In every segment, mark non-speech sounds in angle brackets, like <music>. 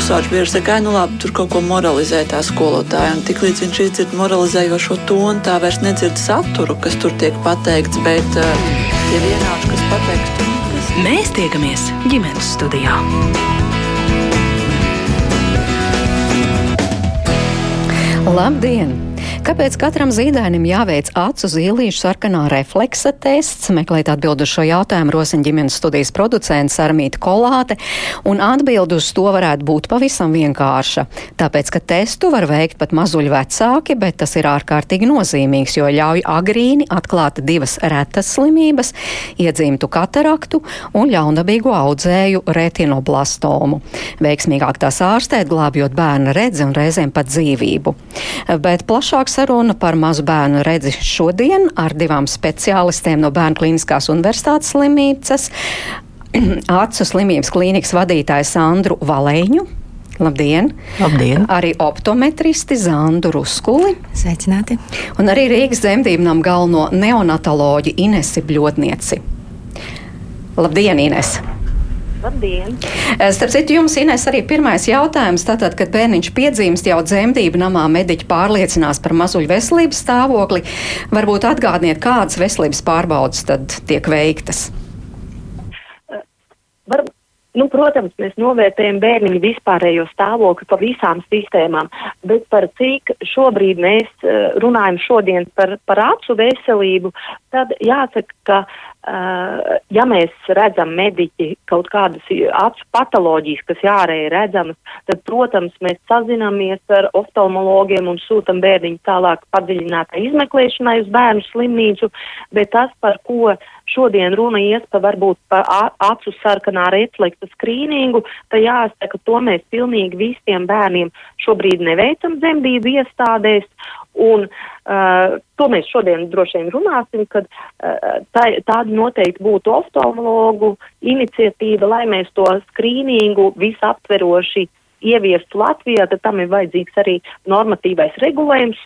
pusauģis bieži saka, nu labi, tur kaut ko moralizē tā skolotāja. Un tiklīdz viņš izdzird moralizējošo tonu, tā vairs nedzird saturu, kas tur tiek pateikts, bet uh, tie vienādi, kas pateikts, tur nekas. Mēs tiekamies ģimenes studijā. Labdien! Kāpēc katram zīdainim jāveic acu zīlīšu sarkanā refleksa tests? Meklēt atbildu šo jautājumu rosina ģimenes studijas producents Armīta Kolāte, un atbildu uz to varētu būt pavisam vienkārša. Tāpēc, ka testu var veikt pat mazuļi vecāki, bet tas ir ārkārtīgi nozīmīgs, jo ļauj agrīni atklāt divas retas slimības - iedzīmtu kataraktu un ļaundabīgu audzēju retinoblastomu. Veiksmīgāk tās ārstēt, glābjot bērna redzi un reizēm pat dzīvību. Bet plašāk saruna par mazu bērnu redzi šodien ar divām speciālistēm no Bērnu klīniskās universitātes slimības, <clears throat> acu slimības klīnikas vadītāju Sandru Valēņu. Labdien! Labdien! Arī optometristi Zandu Ruskuli. Sveicināti! Un arī Rīgas dzemdību nam galveno neonatoloģi Inesi Bļodnieci. Labdien, Ines! Labdien! Eh, starp citu, jums, Ines, arī pirmais jautājums. Tātad, kad bērniņš piedzimst jau dzemdību namā, mediķi pārliecinās par mazuļu veselības stāvokli. Varbūt atgādniet, kādas veselības pārbaudas tad tiek veiktas? Eh, var, Nu, protams, mēs novērtējam bērniņu vispārējo stāvokli pa visām sistēmām, bet par cik šobrīd mēs uh, runājam šodien par, par acu veselību, tad jāsaka, ka Uh, ja mēs redzam mediķi kaut kādas acu patoloģijas, kas jārēja redzamas, tad, protams, mēs sazināmies ar oftalmologiem un sūtam bērniņu tālāk padziļinātai izmeklēšanai uz bērnu slimnīcu, bet tas, par ko šodien runa ies pa varbūt pa acu sarkanā refleksa skrīningu, tad jāsaka, to mēs pilnīgi visiem bērniem šobrīd neveicam dzemdību iestādēs, Un uh, to mēs šodien droši vien runāsim, kad uh, tā, tāda noteikti būtu oftalmologu iniciatīva, lai mēs to skrīningu visaptveroši ieviestu Latvijā, tad tam ir vajadzīgs arī normatīvais regulējums.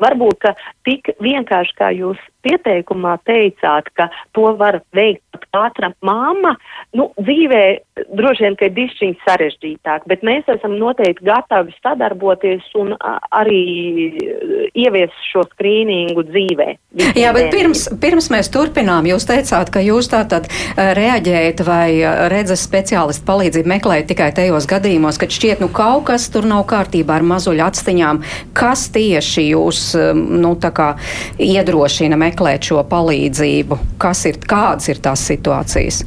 Varbūt, tik vienkārši kā jūs pieteikumā teicāt, ka to var veikt pat katra māma, nu, dzīvē droši vien, ka ir dišķiņi sarežģītāk, bet mēs esam noteikti gatavi sadarboties un arī ievies šo skrīningu dzīvē. Jā, bet pirms, pirms mēs turpinām, jūs teicāt, ka jūs tātad reaģējat vai redzes speciālistu palīdzību meklējat tikai tajos gadījumos, kad šķiet, nu kaut kas tur nav kārtībā ar mazuļu atstiņām. Kas tieši jūs, nu, tā kā iedrošina meklēt šo palīdzību? Kas ir, kādas ir tās situācijas?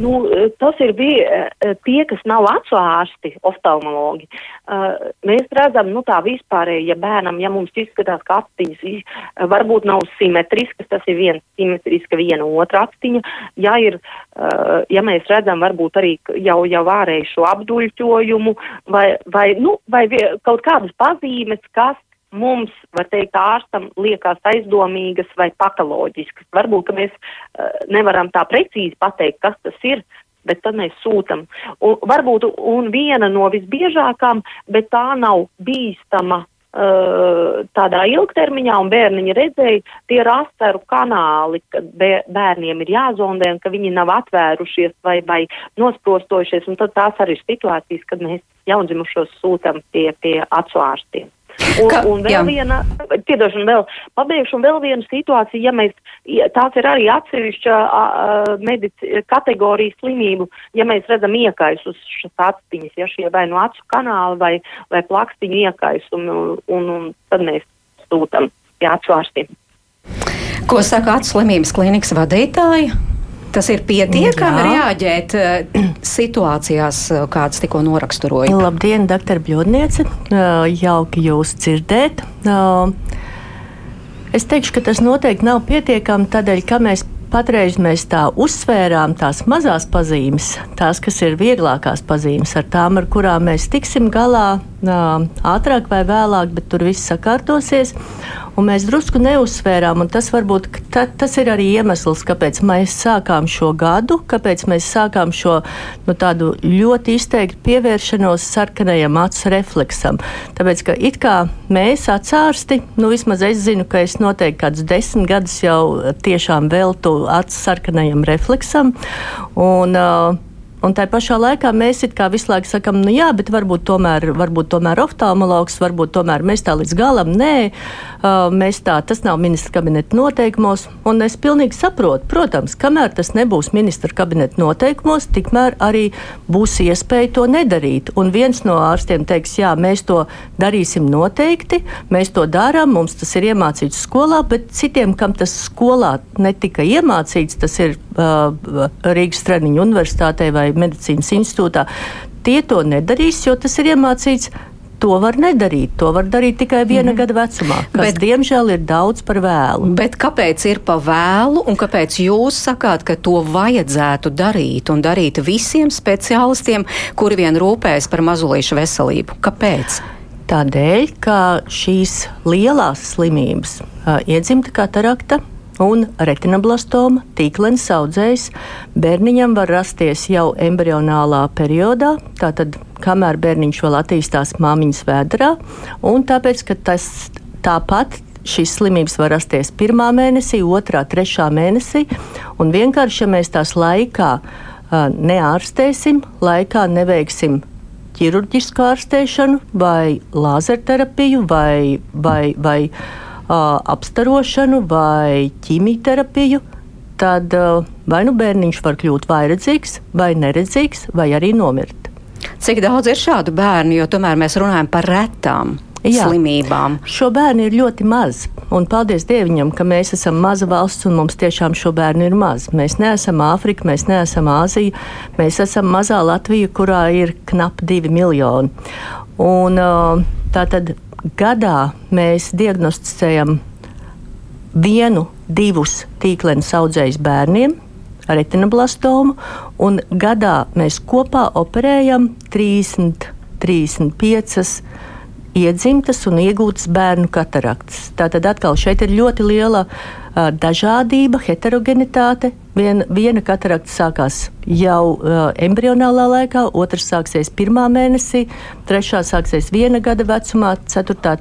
Nu, tas ir bija eh, tie, kas nav acu ārsti, oftalmologi. Uh, mēs redzam, nu tā vispārēji, ja bērnam, ja mums izskatās, ka actiņas uh, varbūt nav simetriskas, tas ir viena simetriska, viena otra actiņa. Ja, ir, uh, ja mēs redzam varbūt arī jau, jau ārējušo apduļķojumu vai, vai, nu, vai kaut kādas pazīmes, kas mums, var teikt, ārstam liekas aizdomīgas vai patoloģiskas. Varbūt, mēs uh, nevaram tā precīzi pateikt, kas tas ir, bet tad mēs sūtam. Un, varbūt, un viena no visbiežākām, bet tā nav bīstama uh, tādā ilgtermiņā, un bērniņi redzēja, tie ir asteru kanāli, kad bērniem ir jāzondē, un ka viņi nav atvērušies vai, vai nosprostojušies, un tad tās arī ir situācijas, kad mēs jaundzimušos sūtam pie, pie acu ārstiem. Un, Ka, un vēl jā. viena, piedošana vēl, pabeigšu, un vēl viena situācija, ja mēs, tās ir arī atsevišķa medici, kategorija slimību, ja mēs redzam iekaisus šas actiņas, ja šie vai no acu kanāli vai, vai plakstiņu iekais, un, un, un tad mēs sūtam pie acu ārstiem. Ko saka acu slimības klīnikas vadītāji? Tas ir pietiekami reaģēt uh, <clears throat> situācijās, uh, kādas tikko noraksturoja. Labdien, doktor Bļodniece! Uh, jauki jūs dzirdēt. Es teikšu, ka tas noteikti nav pietiekami tādēļ, ka mēs Patreiz mēs tā uzsvērām tās mazās pazīmes, tās, kas ir vieglākās pazīmes, ar tām, ar kurām mēs tiksim galā ātrāk vai vēlāk, bet tur viss sakārtosies. Un mēs drusku neuzsvērām, un tas varbūt ta, tas ir arī iemesls, kāpēc mēs sākām šo gadu, kāpēc mēs sākām šo nu, tādu ļoti izteiktu pievēršanos sarkanajam acu refleksam. Tāpēc, ka it kā mēs atsārsti, nu vismaz es zinu, ka es noteikti kādus desmit gadus jau tiešām veltu acu sarkanajam refleksam. Un, uh, Un tā pašā laikā mēs visu laiku sakam, nu jā, bet varbūt tomēr, varbūt tomēr oftalmologs, varbūt tomēr mēs tā līdz galam nē, mēs tā, tas nav ministra kabineta noteikumos. Un es pilnīgi saprotu, protams, kamēr tas nebūs ministra kabineta noteikumos, tikmēr arī būs iespēja to nedarīt. Un viens no ārstiem teiks, jā, mēs to darīsim noteikti, mēs to darām, mums tas ir iemācīts skolā, bet citiem, kam tas skolā netika iemācīts, tas ir uh, Rīgas Stradiņu universitātei vai vai medicīnas institūtā, tie to nedarīs, jo tas ir iemācīts. To var nedarīt. To var darīt tikai viena mm gada vecumā, kas, bet, diemžēl, ir daudz par vēlu. Bet kāpēc ir pa vēlu un kāpēc jūs sakāt, ka to vajadzētu darīt un darīt visiem speciālistiem, kuri vien rūpējas par mazulīšu veselību? Kāpēc? Tādēļ, ka šīs lielās slimības, iedzimta katarakta, un retinoblastoma tīklens audzējs bērniņam var rasties jau embrionālā periodā, tātad kamēr bērniņš vēl attīstās māmiņas vēdā, un tāpēc, ka tas tāpat šīs slimības var rasties pirmā mēnesī, otrā, trešā mēnesī. Un vienkārši, ja mēs tās laikā neārstēsim, laikā neveiksim ķirurģisku ārstēšanu, vai lāzerterapiju, vai, vai, vai apstarošanu vai ķīmijterapiju, tad vai nu bērniņš var kļūt vairedzīgs, vai neredzīgs, vai arī nomirt. Cik daudz ir šādu bērnu, jo tomēr mēs runājam par retām Jā, slimībām? Šo bērnu ir ļoti maz. Un paldies Dievam, ka mēs esam maza valsts un mums tiešām šo bērnu ir maz. Mēs neesam Āfrika, mēs neesam Āzija, mēs esam mazā Latvija, kurā ir knap divi miljoni. Un, tā tad gadā mēs diagnosticējam vienu, divus tīkleņus audzējus bērniem retinoblastomu, un gadā mēs kopā operējam 30, 35 iedzimtas un iegūtas bērnu kataraktas. Tātad atkal šeit ir ļoti liela uh, dažādība, heterogenitāte. Vien, viena katarakta sākās jau uh, embrionālā laikā, otra sāksies pirmā mēnesī, trešā sāksies viena gada vecumā, ceturtā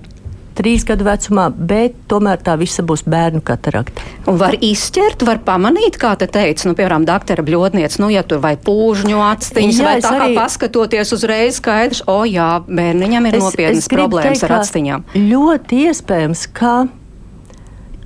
trīs gadu vecumā, bet tomēr tā visa būs bērnu katarakta. Un var izšķirt, var pamanīt, kā te teica, nu, piemēram, doktora bļodniece, nu, ja tur vai pūžņu actiņas, jā, vai tā arī... kā paskatoties uzreiz skaidrs, o jā, bērniņam ir es, nopietnas es problēmas teikt, ar actiņām. Ļoti iespējams, ka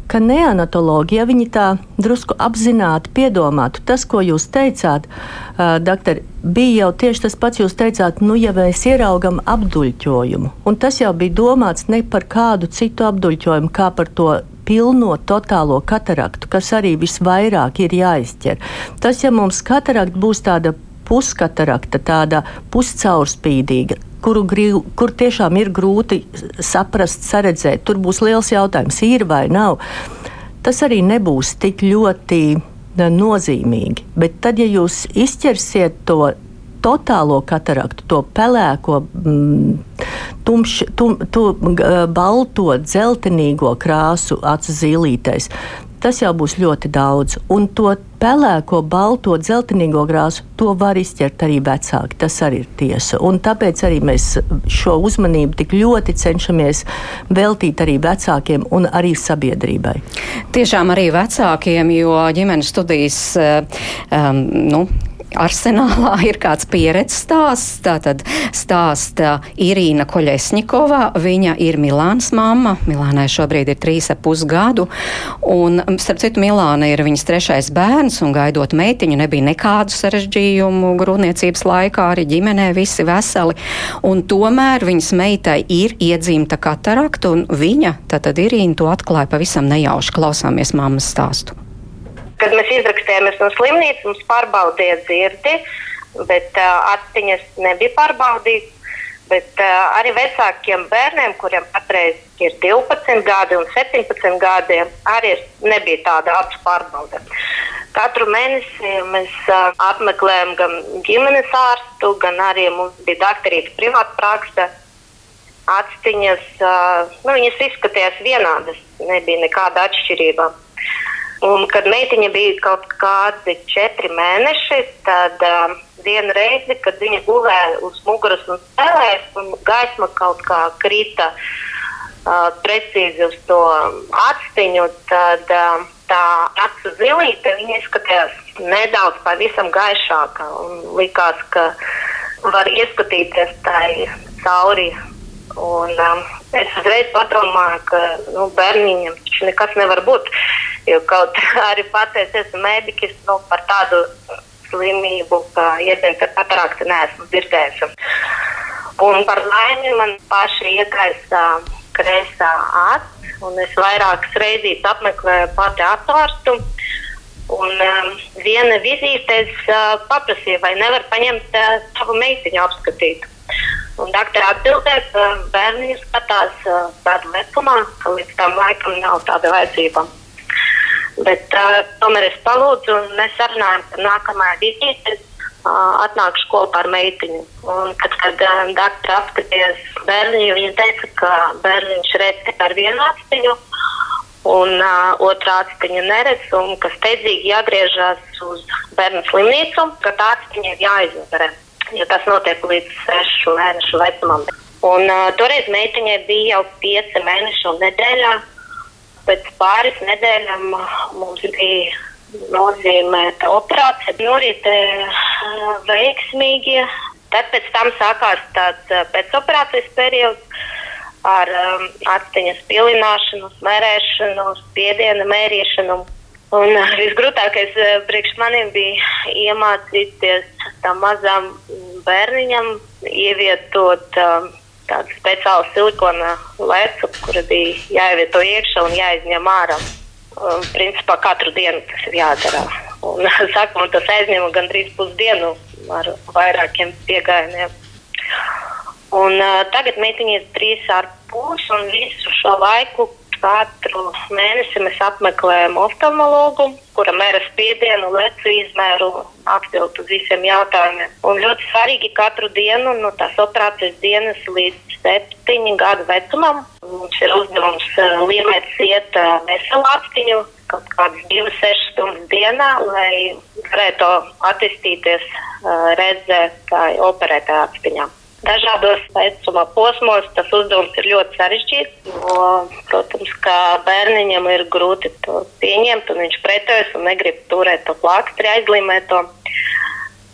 ka neanatoloģija, ja viņi tā drusku apzināti piedomātu, tas, ko jūs teicāt, uh, doktor, bija jau tieši tas pats, jūs teicāt, nu, ja mēs ieraugam apduļķojumu, un tas jau bija domāts ne par kādu citu apduļķojumu, kā par to pilno totālo kataraktu, kas arī visvairāk ir jāizķer. Tas, ja mums katarakta būs tāda puskatarakta, tāda puscaurspīdīga, kuru kur tiešām ir grūti saprast, saredzēt. Tur būs liels jautājums, ir vai nav. Tas arī nebūs tik ļoti nozīmīgi. Bet tad, ja jūs izķersiet to totālo kataraktu, to pelēko, mm, tumš, tum, to balto, dzeltenīgo krāsu acu zīlītēs, tas jau būs ļoti daudz. Un to pelēko, balto, dzeltenīgo grāsu, to var izķert arī vecāki. Tas arī ir tiesa. Un tāpēc arī mēs šo uzmanību tik ļoti cenšamies veltīt arī vecākiem un arī sabiedrībai. Tiešām arī vecākiem, jo ģimenes studijas um, nu, arsenālā <laughs> ir kāds pieredzes stāsts. Tātad stāsta Irīna Koļesņikova. Viņa ir Milānas mamma. Milānai šobrīd ir trīs ap pusgadu. Un, starp citu, Milāna ir viņas trešais bērns un gaidot meitiņu nebija nekādu sarežģījumu grūtniecības laikā, arī ģimenē visi veseli. Un tomēr viņas meitai ir iedzimta katarakta un viņa, tātad Irīna, to atklāja pavisam nejauši. Klausāmies mammas stāstu. Kad mēs izrakstījāmies no slimnīcas, mums pārbaudīja dzirdi, bet uh, atziņas nebija pārbaudītas. Bet uh, arī vecākiem bērniem, kuriem patreiz ir 12 gadi un 17 gadi, arī nebija tāda acu pārbaude. Katru mēnesi mēs uh, apmeklējam gan ģimenes ārstu, gan arī mums bija doktorīta privāta praksa. Atziņas, uh, nu, viņas izskatījās vienādas, nebija nekāda atšķirība. Un, kad meitiņa bija kaut kādi četri mēneši, tad uh, vienu reizi, kad viņa gulēja uz muguras un spēlēja, un gaisma kaut kā krita uh, precīzi uz to atstiņu, tad uh, tā acu zilīte izskatījās nedaudz pavisam gaišāka. Likās, ka var ieskatīties tai cauri. Un, um, es uzreiz padomāju, ka nu, bērniņam taču nekas nevar būt. Jo kaut <laughs> arī pateicis, esmu mediķis nu, par tādu slimību, kā iedēļa katarakta neesmu dzirdējis. Un par laimi man paši iekaisa kreisā acis, un es vairākas reizes apmeklēju pati ārstu. Un um, viena vizīte es uh, paprasīju, vai nevar paņemt uh, savu meitiņu apskatīt. Un doktora atbildēja, ka bērni skatās uh, tādu vecumā, ka līdz tam laikam nav tāda vajadzība. Bet uh, tomēr es palūdzu, un mēs sarunājam par nākamajā vizītē. Uh, atnākšu kopā ar meitiņu. Un, kad kad uh, doktora apskatījās bērniņu, viņa teica, ka bērniņš redz ar vienu astiņu, un uh, otrā astiņa neredz, un ka steidzīgi jāgriežas uz bērnu slimnīcu, ka tā astiņa ir jāizvarē jo tas notiek līdz sešu mēnešu vecumam. Un, uh, toreiz meitiņai bija jau pieci mēneši un nedēļā. Pēc pāris nedēļām mums bija nozīmēta operācija. Norite uh, veiksmīgi. Tad pēc tam sākās tāds uh, pēcoperācijas periods ar um, atsteņas pilināšanu, smērēšanu, spiediena mērīšanu. Un visgrūtākais priekš maniem bija iemācīties tam mazam bērniņam ievietot um, tādu speciālu silikona lecu, kura bija jāievieto iekšā un jāizņem ārā. Um, principā katru dienu tas ir jādara. Un, <laughs> sākumā tas aizņēma gandrīz pusdienu ar vairākiem piegājieniem. Un, uh, tagad meitiņa ir trīs ar pusi un visu šo laiku katru mēnesi mēs apmeklējam oftalmologu, kuram mēra spiedienu, lecu izmēru, atbild uz visiem jautājumiem. Un ļoti svarīgi katru dienu no tās operācijas dienas līdz septiņu gadu vecumam mums ir uzdevums uh, liemēt ciet veselu apziņu kaut kādas divas, sešas stundas dienā, lai varētu attīstīties uh, redzētāji operētāju apziņām. Dažādos vecuma posmos tas uzdevums ir ļoti sarežģīts. Jo, protams, ka bērniņam ir grūti to pieņemt, un viņš pretojas un negrib turēt to plakstri aizlīmēto.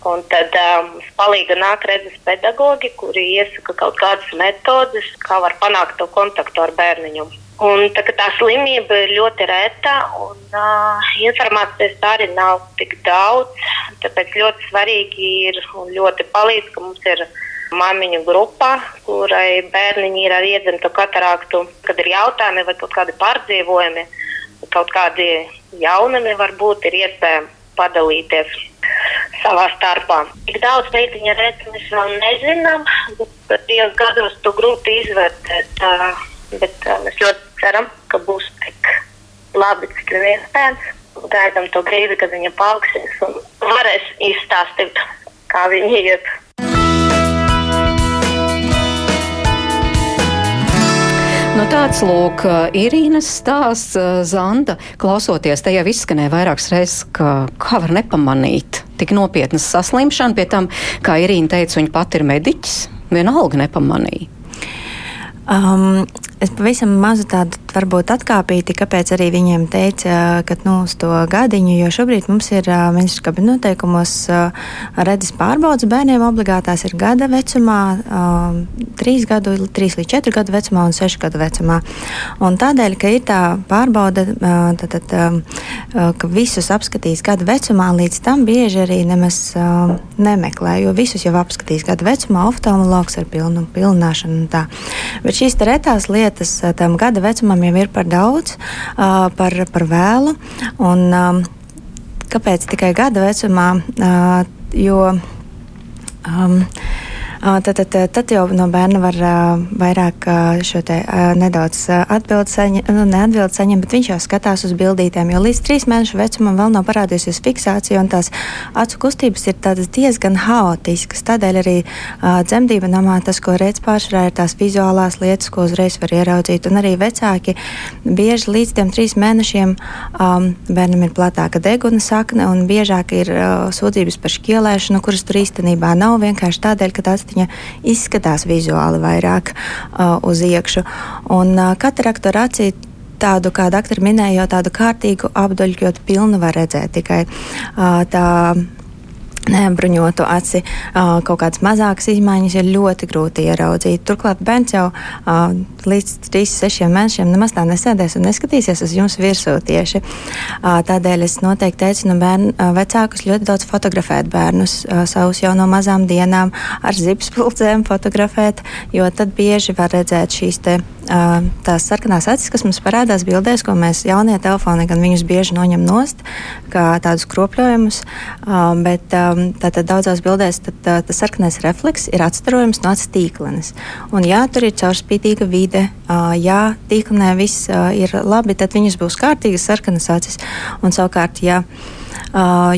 Un tad um, mums palīdz nāk redzes pedagogi, kuri iesaka kaut kādas metodes, kā var panākt to kontaktu ar bērniņu. Un, tā, tā slimība ir ļoti reta, un uh, informācijas arī nav tik daudz. Tāpēc ļoti svarīgi ir un ļoti palīdz, ka mums ir ielikās māmiņu grupā, kurai bērniņi ir ar iedzimtu kataraktu, kad ir jautājumi vai kaut kādi pārdzīvojumi, kaut kādi jaunumi varbūt ir iespējams padalīties savā starpā. Cik daudz meitiņa redz, mēs vēl nezinām, bet trijos gados to grūti izvērtēt. Bet mēs ļoti ceram, ka būs tik labi, cik vien iespējams. Gaidām to brīdi, kad viņa paaugsies un varēs izstāstīt, kā viņa iet. Nu, tāds lūk, Irīnas stāsts, Zanda, klausoties, te jau izskanēja vairākas reizes, ka kā var nepamanīt tik nopietnas saslimšana, pie tam, kā Irīna teica, viņa pati ir mediķis, vienalga nepamanīja. Um, es pavisam mazu tādu varbūt atkāpīti, kāpēc arī viņiem teica, ka nu, uz to gadiņu, jo šobrīd mums ir ministrs kabineta noteikumos redzes pārbaudas bērniem obligātās ir gada vecumā, trīs gadu, trīs līdz četru gadu vecumā un sešu gadu vecumā. Un tādēļ, ka ir tā pārbauda, tad, tad, ka visus apskatīs gada vecumā, līdz tam bieži arī nemaz nemeklē, jo visus jau apskatīs gada vecumā, oftalmologs ar pilnu pilnāšanu un tā. Bet šīs retās lietas tam gada vecumam jau ir par daudz, par, par vēlu. Un, kāpēc tikai gada vecumā? Jo, um, Tad, tad, tad jau no bērna var vairāk šo te nedaudz atbildi saņemt, nu, neatbildi saņemt, bet viņš jau skatās uz bildītēm, jo līdz trīs mēnešu vecumam vēl nav parādījusies fiksācija, un tās acu kustības ir diezgan haotiskas. Tādēļ arī dzemdība namā tas, ko redz pārsvarā, ir tās vizuālās lietas, ko uzreiz var ieraudzīt, un arī vecāki bieži līdz tiem trīs mēnešiem um, bērnam ir platāka deguna sakne, un biežāk ir uh, sūdzības par šķielēšanu, kuras tur īstenībā nav vienkārši tādēļ, ka tās viņa izskatās vizuāli vairāk uh, uz iekšu. Un uh, katarakta ar acī tādu, kā doktori minēja, jau tādu kārtīgu apduļķotu pilnu var redzēt tikai uh, tā neapbruņotu aci, kaut kādas mazākas izmaiņas ir ļoti grūti ieraudzīt. Turklāt bērns jau līdz 3-6 mēnešiem nemaz tā nesēdēs un neskatīsies uz jums virsū tieši. Tādēļ es noteikti aicinu bērnu, vecākus ļoti daudz fotografēt bērnus savus jau no mazām dienām ar zipspulcēm fotografēt, jo tad bieži var redzēt šīs te, tās sarkanās acis, kas mums parādās bildēs, ko mēs jaunie telefoni gan viņus bieži noņem nost, kā tādus kropļojumus, bet tātad daudzās bildēs tad, tā, tas sarkanais refleks ir atstarojams no acu tīklenes. Un, ja tur ir caurspīdīga vide, ja tīklenē viss ir labi, tad viņas būs kārtīgas sarkanas acis. Un savukārt, ja uh,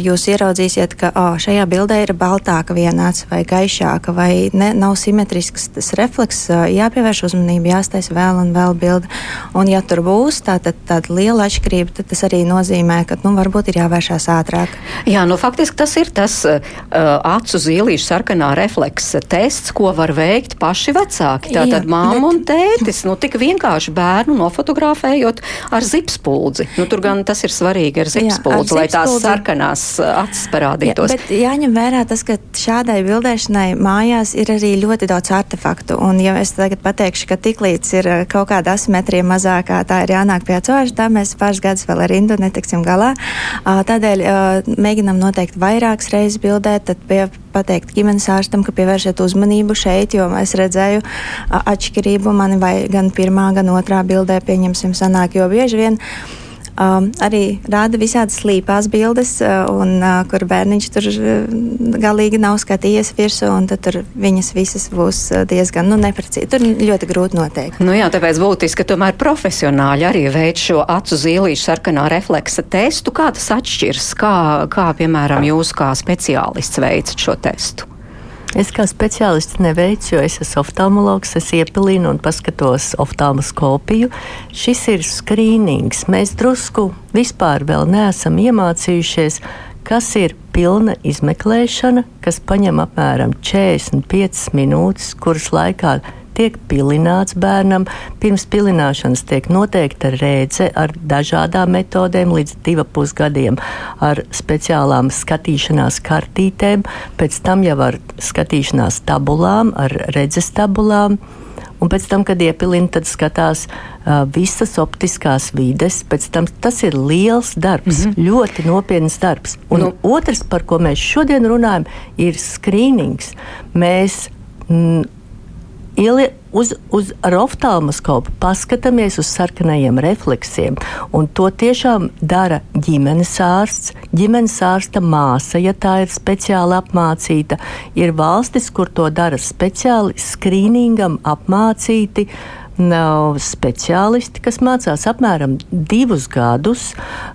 jūs ieraudzīsiet, ka oh, šajā bildē ir baltāka viena acis vai gaišāka, vai ne, nav simetrisks tas refleks, jāpievērš uzmanība, jāstais vēl un vēl bilde. Un, ja tur būs tā, tad, tāda liela atšķirība, tad tas arī nozīmē, ka nu, varbūt ir jāvēršās ātrāk. Jā, nu, faktiski tas ir tas uh, acu zīlīšu sarkanā refleksa tests, ko var veikt paši vecāki. Tātad māma bet... un tētis, nu, tik vienkārši bērnu nofotografējot ar zipspuldzi. Nu, tur gan tas ir svarīgi ar zipspuldzi, jā, ar lai tās sarkanās uh, acis parādītos. Jā, bet jāņem vērā tas, ka šādai bildēšanai mājās ir arī ļoti daudz artefaktu. Un, ja es tagad pateikšu, ka tiklīdz ir uh, kaut kāda asimetrija mazākā, tā ir jānāk pie cilvēka, tā mēs pāris gadus vēl ar rindu netiksim galā. Uh, tādēļ mēģinam noteikti vairākas reizes bildēt, tad pie, pateikt ģimenes ārstam, ka pievērsiet uzmanību šeit, jo es redzēju atšķirību man vai gan pirmā, gan otrā bildē pieņemsim sanāk, jo bieži vien Um, arī rāda visādas slīpās bildes, uh, un, uh, kur bērniņš tur uh, galīgi nav skatījies virsū, un tur viņas visas būs uh, diezgan nu, neprecīzi. Tur ļoti grūti noteikt. Nu jā, tāpēc būtiski, ka tomēr profesionāļi arī veic šo acu zīlīšu sarkanā refleksa testu. Kā tas atšķirs? Kā, kā piemēram, jūs kā speciālists veicat šo testu? Es kā speciālists neveicu, jo es esmu oftalmologs, es iepilinu un paskatos oftalmoskopiju. Šis ir skrīnings. Mēs drusku vispār vēl neesam iemācījušies, kas ir pilna izmeklēšana, kas paņem apmēram 45 minūtes, kuras laikā tiek pilināts bērnam. Pirms pilināšanas tiek noteikta rēdze ar dažādām metodēm līdz 2,5 gadiem, ar speciālām skatīšanās kartītēm, pēc tam jau ar skatīšanās tabulām, ar redzes tabulām. Un pēc tam, kad iepilina, tad skatās uh, visas optiskās vides. Tam, tas ir liels darbs, mm -hmm. ļoti nopietns darbs. Un nu. otrs, par ko mēs šodien runājam, ir skrīnings. Mēs mm, Ieli uz, uz oftalmoskopu paskatāmies uz sarkanajiem refleksiem, un to tiešām dara ģimenes ārsts, ģimenes ārsta māsa, ja tā ir speciāli apmācīta. Ir valstis, kur to dara speciāli skrīningam apmācīti uh, nav speciālisti, kas mācās apmēram divus gadus,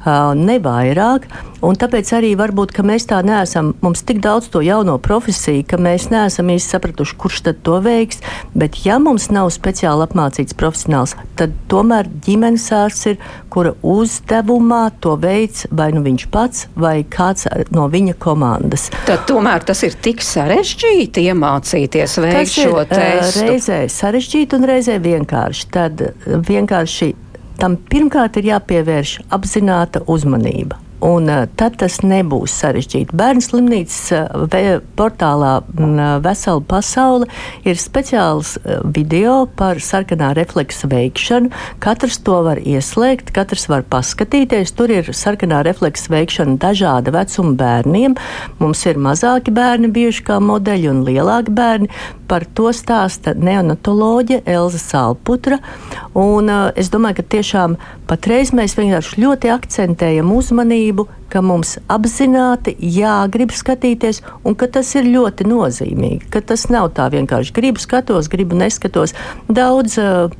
ne vairāk. Tāpēc arī varbūt mēs tā neesam, mums tik daudz to jauno profesiju, ka mēs neesam īsti sapratuši, kurš tad to veiks. Bet, ja mums nav speciāli apmācīts profesionāls, tad tomēr ģimenes ārsts ir, kura uzdevumā to veids vai nu viņš pats vai kāds no viņa komandas. Tad tomēr tas ir tik sarežģīti iemācīties veikt šo testu. Reizē sarežģīti un reizē vienkārši vienkārši, tad vienkārši tam pirmkārt ir jāpievērš apzināta uzmanība. Un uh, tad tas nebūs sarežģīti. Bērnu slimnīcas uh, portālā uh, Vesela pasaule ir speciāls video par sarkanā refleksa veikšanu. Katrs to var ieslēgt, katrs var paskatīties. Tur ir sarkanā refleksa veikšana dažāda vecuma bērniem. Mums ir mazāki bērni bijuši kā modeļi un lielāki bērni. Par to stāsta neonatoloģija Elza Salputra. Un, uh, es domāju, ka tiešām patreiz mēs vienkārši ļoti akcentējam uzmanību, ka mums apzināti jāgrib skatīties, un ka tas ir ļoti nozīmīgi. Ka tas nav tā vienkārši gribu skatos, gribu neskatos. Daudz uh,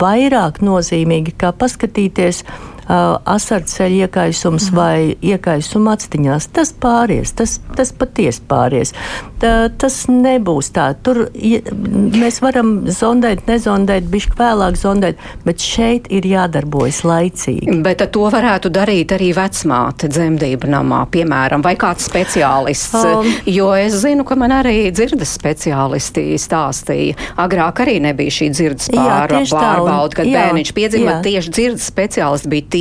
vairāk nozīmīgi, kā paskatīties asarceļa iekaisums mm. vai iekaisuma actiņās. Tas pāries, tas, tas patiesi pāries. Tā, tas nebūs tā. Tur ja, mēs varam zondēt, nezondēt, bišķi vēlāk zondēt, bet šeit ir jādarbojas laicīgi. Bet to varētu darīt arī vecmāte dzemdību namā, piemēram, vai kāds speciālists. Um, jo es zinu, ka man arī dzirdes speciālisti stāstīja. Agrāk arī nebija šī dzirdes pārbauda, kad jā, bērniņš piedzima. Tieši dzirdes speciālisti bija tie,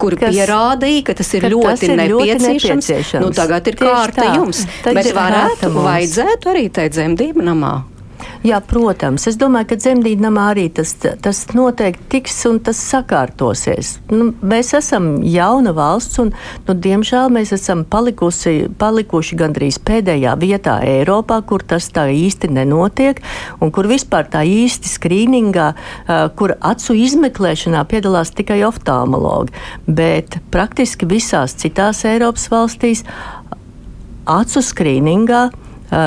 kuri kas, pierādīja, ka tas ir, ka ļoti, tas ir nepieciešams. ļoti nepieciešams. Nu, tagad ir tieši kārta tā. jums. Tagad Bet varētu, vajadzētu arī tai dzemdību namā. Jā, protams. Es domāju, ka dzemdībnamā arī tas, tas noteikti tiks un tas sakārtosies. Nu, mēs esam jauna valsts un, nu, diemžēl, mēs esam palikusi, palikuši gandrīz pēdējā vietā Eiropā, kur tas tā īsti nenotiek un kur vispār tā īsti skrīningā, kur acu izmeklēšanā piedalās tikai oftalmologi. Bet praktiski visās citās Eiropas valstīs acu skrīningā,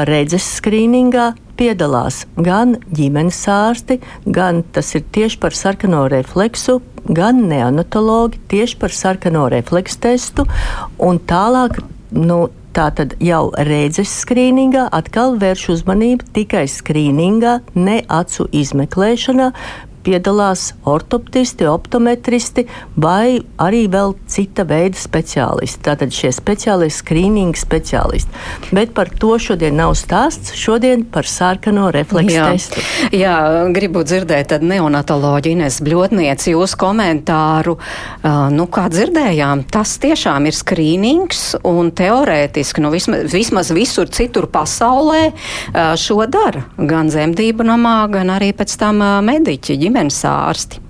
redzes skrīningā piedalās gan ģimenes ārsti, gan tas ir tieši par sarkano refleksu, gan neonatologi tieši par sarkano refleksu testu un tālāk. Nu, Tā tad jau redzes skrīningā atkal vērš uzmanību tikai skrīningā, ne acu izmeklēšanā, piedalās ortoptisti, optometristi vai arī vēl cita veida speciālisti. Tātad šie speciālisti, skrīninga speciālisti. Bet par to šodien nav stāsts. Šodien par sarkano refleksu Jā. testu. Jā, gribu dzirdēt tad neonatoloģi Ines Bļotnieci jūsu komentāru. Uh, nu, kā dzirdējām, tas tiešām ir skrīnings un teorētiski, nu, vismaz, vismaz visur citur pasaulē uh, šo dara. Gan zemdību namā, gan arī pēc tam uh, mediķi ģimenes ārsti?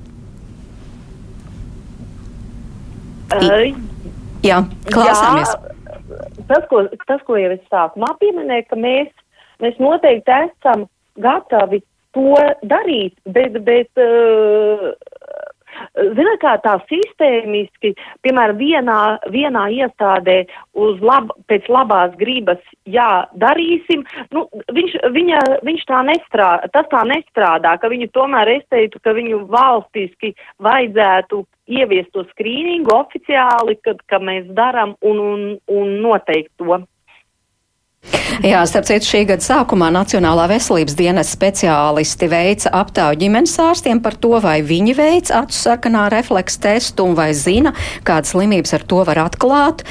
I, jā, klausāmies. Jā, tas, ko, tas, ko jau es sākumā pieminēju, ka mēs, mēs noteikti esam gatavi to darīt, bet, bet uh, Ziniet, kā tā sistēmiski, piemēram, vienā, vienā iestādē uz lab, pēc labās gribas, jā, darīsim, nu, viņš, viņa, viņš tā nestrādā, tas tā nestrādā, ka viņu tomēr es teiktu, ka viņu valstiski vajadzētu ieviest to skrīningu oficiāli, kad, ka mēs daram un, un, un noteikti to. Jā, starp citu, šī gada sākumā Nacionālā veselības dienas speciālisti veica aptauju ģimenes ārstiem par to, vai viņi veic acu sarkanā refleksa testu un vai zina, kādas slimības ar to var atklāt,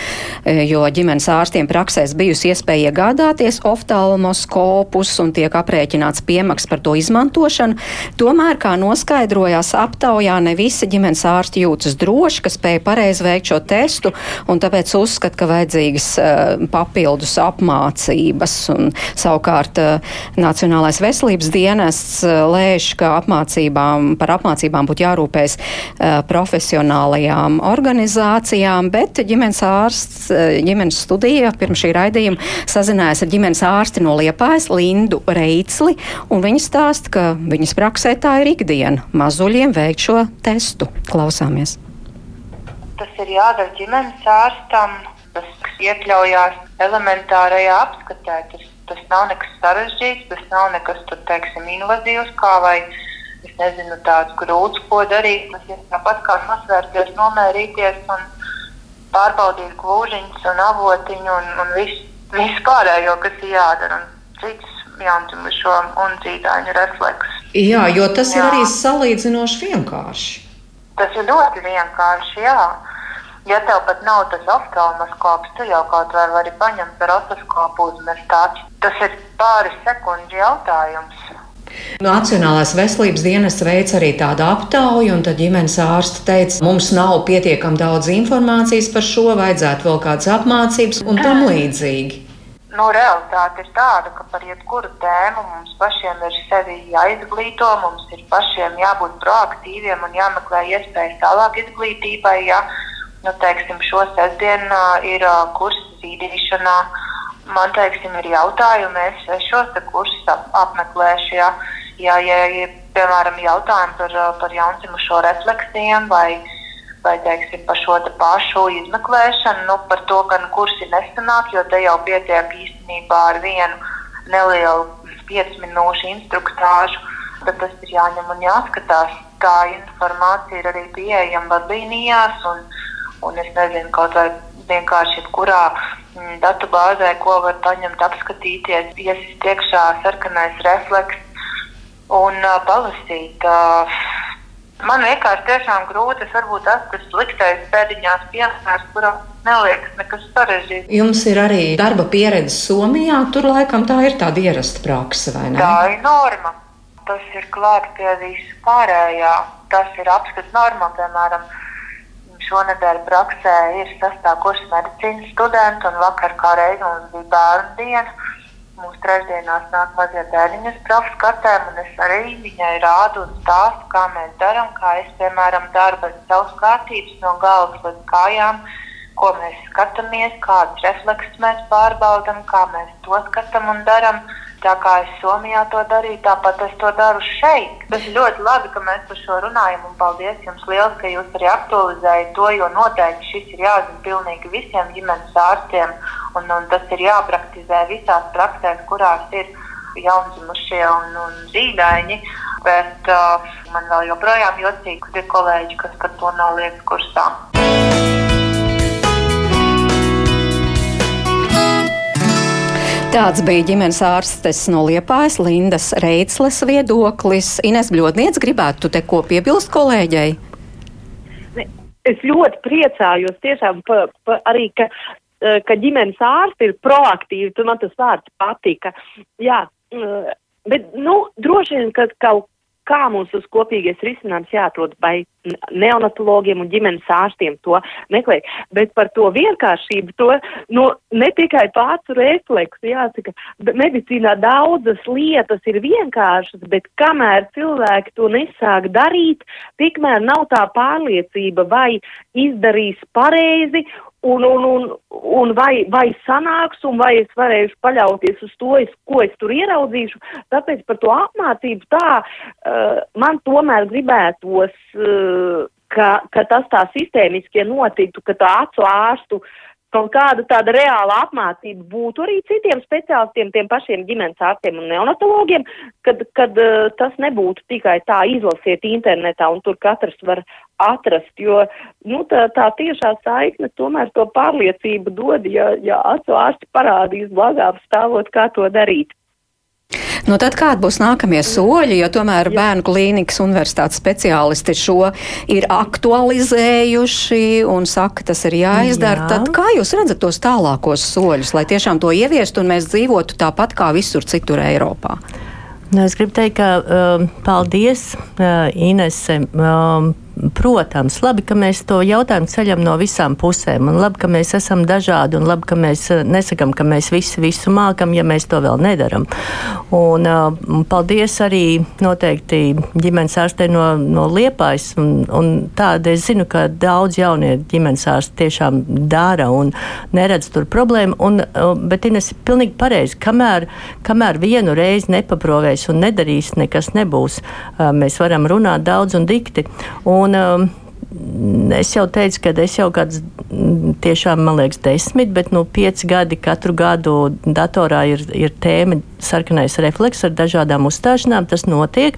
e, jo ģimenes ārstiem praksēs bijusi iespēja iegādāties oftalmoskopus un tiek aprēķināts piemaks par to izmantošanu. Tomēr, kā noskaidrojās aptaujā, ne visi ģimenes ārsti jūtas droši, ka spēja pareizi veikt šo testu, un tāpēc uzskat, ka vajadzīgas uh, papildus apmācības mācības. Un, savukārt eh, Nacionālais veselības dienests eh, lēš, ka apmācībām, par apmācībām būtu jārūpēs eh, profesionālajām organizācijām, bet ģimenes ārsts, ģimenes studija pirms šī raidījuma sazinājās ar ģimenes ārsti no Liepājas Lindu Reicli, un viņa stāsta, ka viņas praksē tā ir ikdiena mazuļiem veikt šo testu. Klausāmies! Tas ir jādara ģimenes ārstam, tas iekļaujās elementārajā apskatē. Tas, tas nav nekas sarežģīts, tas nav nekas tur, teiksim, invazīvs, kā vai es nezinu, tāds grūts, ko darīt. Tas ir tāpat kā nosvērties, nomērīties un pārbaudīt glužiņus un avotiņu un, un visu, visu pārējo, kas ir jādara. Un cits jaundzimušo un dzīdāņu refleks. Jā, jo tas jā. ir arī salīdzinoši vienkārši. Tas ir ļoti vienkārši, jā. Ja tev pat nav tas oftalmoskops, tu jau kaut vai vari paņemt par otoskopu uzmest tāds. Tas ir pāris sekundžu jautājums. Nacionālās veselības dienas veids arī tādu aptauju, un tad ģimenes ārste teica, mums nav pietiekami daudz informācijas par šo, vajadzētu vēl kādas apmācības un tam līdzīgi. Nu, realitāte ir tāda, ka par jebkuru tēmu mums pašiem ir sevi jāizglīto, mums ir pašiem jābūt proaktīviem un jāmeklē iespējas tālāk izglītībai. Ja? Nu, teiksim, šo sestdienu ir kursi zīdīšanā. Man teiksim, ir jautājumi, es, šos kursus ap, apmeklēšu. Ja, ja, ja ir piemēram jautājumi par, par jaundzimušo refleksijām vai, vai teiksim, par šo pašu izmeklēšanu, nu, par to gan kursi nesanāk, jo te jau pietiek īstenībā ar vienu nelielu 5 minūšu instruktāžu. Tad tas ir jāņem un jāskatās tā informācija ir arī pieejama vadlīnijās, un, un es nezinu, kaut vai vienkārši jebkurā mm, datu bāzē, ko var paņemt, apskatīties, iesist iekšā sarkanais refleks un uh, palasīt. Uh, man vienkārši tiešām grūti, es varbūt esmu tas sliktais pēdiņās piemērs, kuram neliekas nekas sarežģīts. Jums ir arī darba pieredze Somijā, tur laikam tā ir tāda ierasta praksa, vai ne? Tā ir norma. Tas ir klāt pie visu pārējā. Tas ir apskats normām, piemēram, Šonadēļ praksē ir sastāvuši medicīnas studenti, un vakar kā reiz mums bija bērnu diena. Mūsu trešdienās nāk mazie bērniņas profs kartēm, un es arī viņai rādu un stāstu, kā mēs darām, kā es, piemēram, daru bez savas kārtības no galvas līdz kājām, ko mēs skatāmies, kādas refleksus mēs pārbaudam, kā mēs to skatām un darām. Tā kā es Somijā to darīju, tāpat es to daru šeit. Ir ļoti labi, ka mēs par šo runājam. Un paldies jums liels, ka jūs arī aktualizējat to, jo noteikti šis ir jāzina pilnīgi visiem ģimenes ārstiem. Un, un tas ir jāpraktizē visās praksēs, kurās ir jaundzimušie un, un zīdaiņi. Bet uh, man vēl joprojām jocīgi, ka ir kolēģi, kas par to nav lietas kursā. Tāds bija ģimenes ārstes no Liepājas Lindas Reitsles viedoklis. Ines Bļodniec, gribētu te ko piebilst kolēģei? Es ļoti priecājos tiešām pa, pa arī, ka, eh, ka ģimenes ārsti ir proaktīvi, tu man tas vārds patika. Jā, eh, bet, nu, droši vien, ka kaut kā mums uz kopīgais risinājums jāatrod vai neonatologiem un ģimenes ārstiem to meklēt, bet par to vienkāršību, to, nu, ne tikai pācu refleksu, jāsaka, medicīnā daudzas lietas ir vienkāršas, bet kamēr cilvēki to nesāk darīt, tikmēr nav tā pārliecība, vai izdarīs pareizi un, un, un, un vai, vai sanāks, un vai es varēšu paļauties uz to, es, ko es tur ieraudzīšu. Tāpēc par to apmācību tā uh, man tomēr gribētos, uh, ka, ka tas tā sistēmiski notiktu, ka tā acu ārstu uh, kaut kāda tāda reāla apmācība būtu arī citiem speciālistiem, tiem pašiem ģimenes ārstiem un neonatologiem, kad, kad uh, tas nebūtu tikai tā izlasiet internetā un tur katrs var atrast, jo nu, tā, tā tiešā saikne tomēr to pārliecību dod, ja, ja acu ārsti parādīs blagā stāvot, kā to darīt. Nu, tad kādi būs nākamie soļi, jo tomēr Jā. bērnu klīnikas universitātes speciālisti šo ir aktualizējuši un saka, tas ir jāizdara. Jā. Tad kā jūs redzat tos tālākos soļus, lai tiešām to ieviestu un mēs dzīvotu tāpat kā visur citur Eiropā? Nu, es gribu teikt, ka um, paldies uh, Inese. Um, Protams, labi, ka mēs to jautājumu ceļam no visām pusēm. Un labi, ka mēs esam dažādi, un labi, ka mēs eh, nesakām, ka mēs visi visu mākam, ja mēs to vēl nedaram. Un, uh, paldies arī noteikti ģimenes ārstei no, no Liepājas. Un, un tāda es zinu, ka daudz jaunie ģimenes ārsti tiešām dara un neredz tur problēmu. Un, uh, bet Ines ir pilnīgi pareizi. Kamēr, kamēr vienu reizi nepaprovēs un nedarīs, nekas nebūs. Uh, mēs varam runāt daudz un dikti. Un, Un, um, Es jau teicu, ka es jau kādus tiešām, man liekas, desmit, bet nu, pieci gadi katru gadu datorā ir, ir tēma sarkanais refleks ar dažādām uzstāšanām. Tas notiek.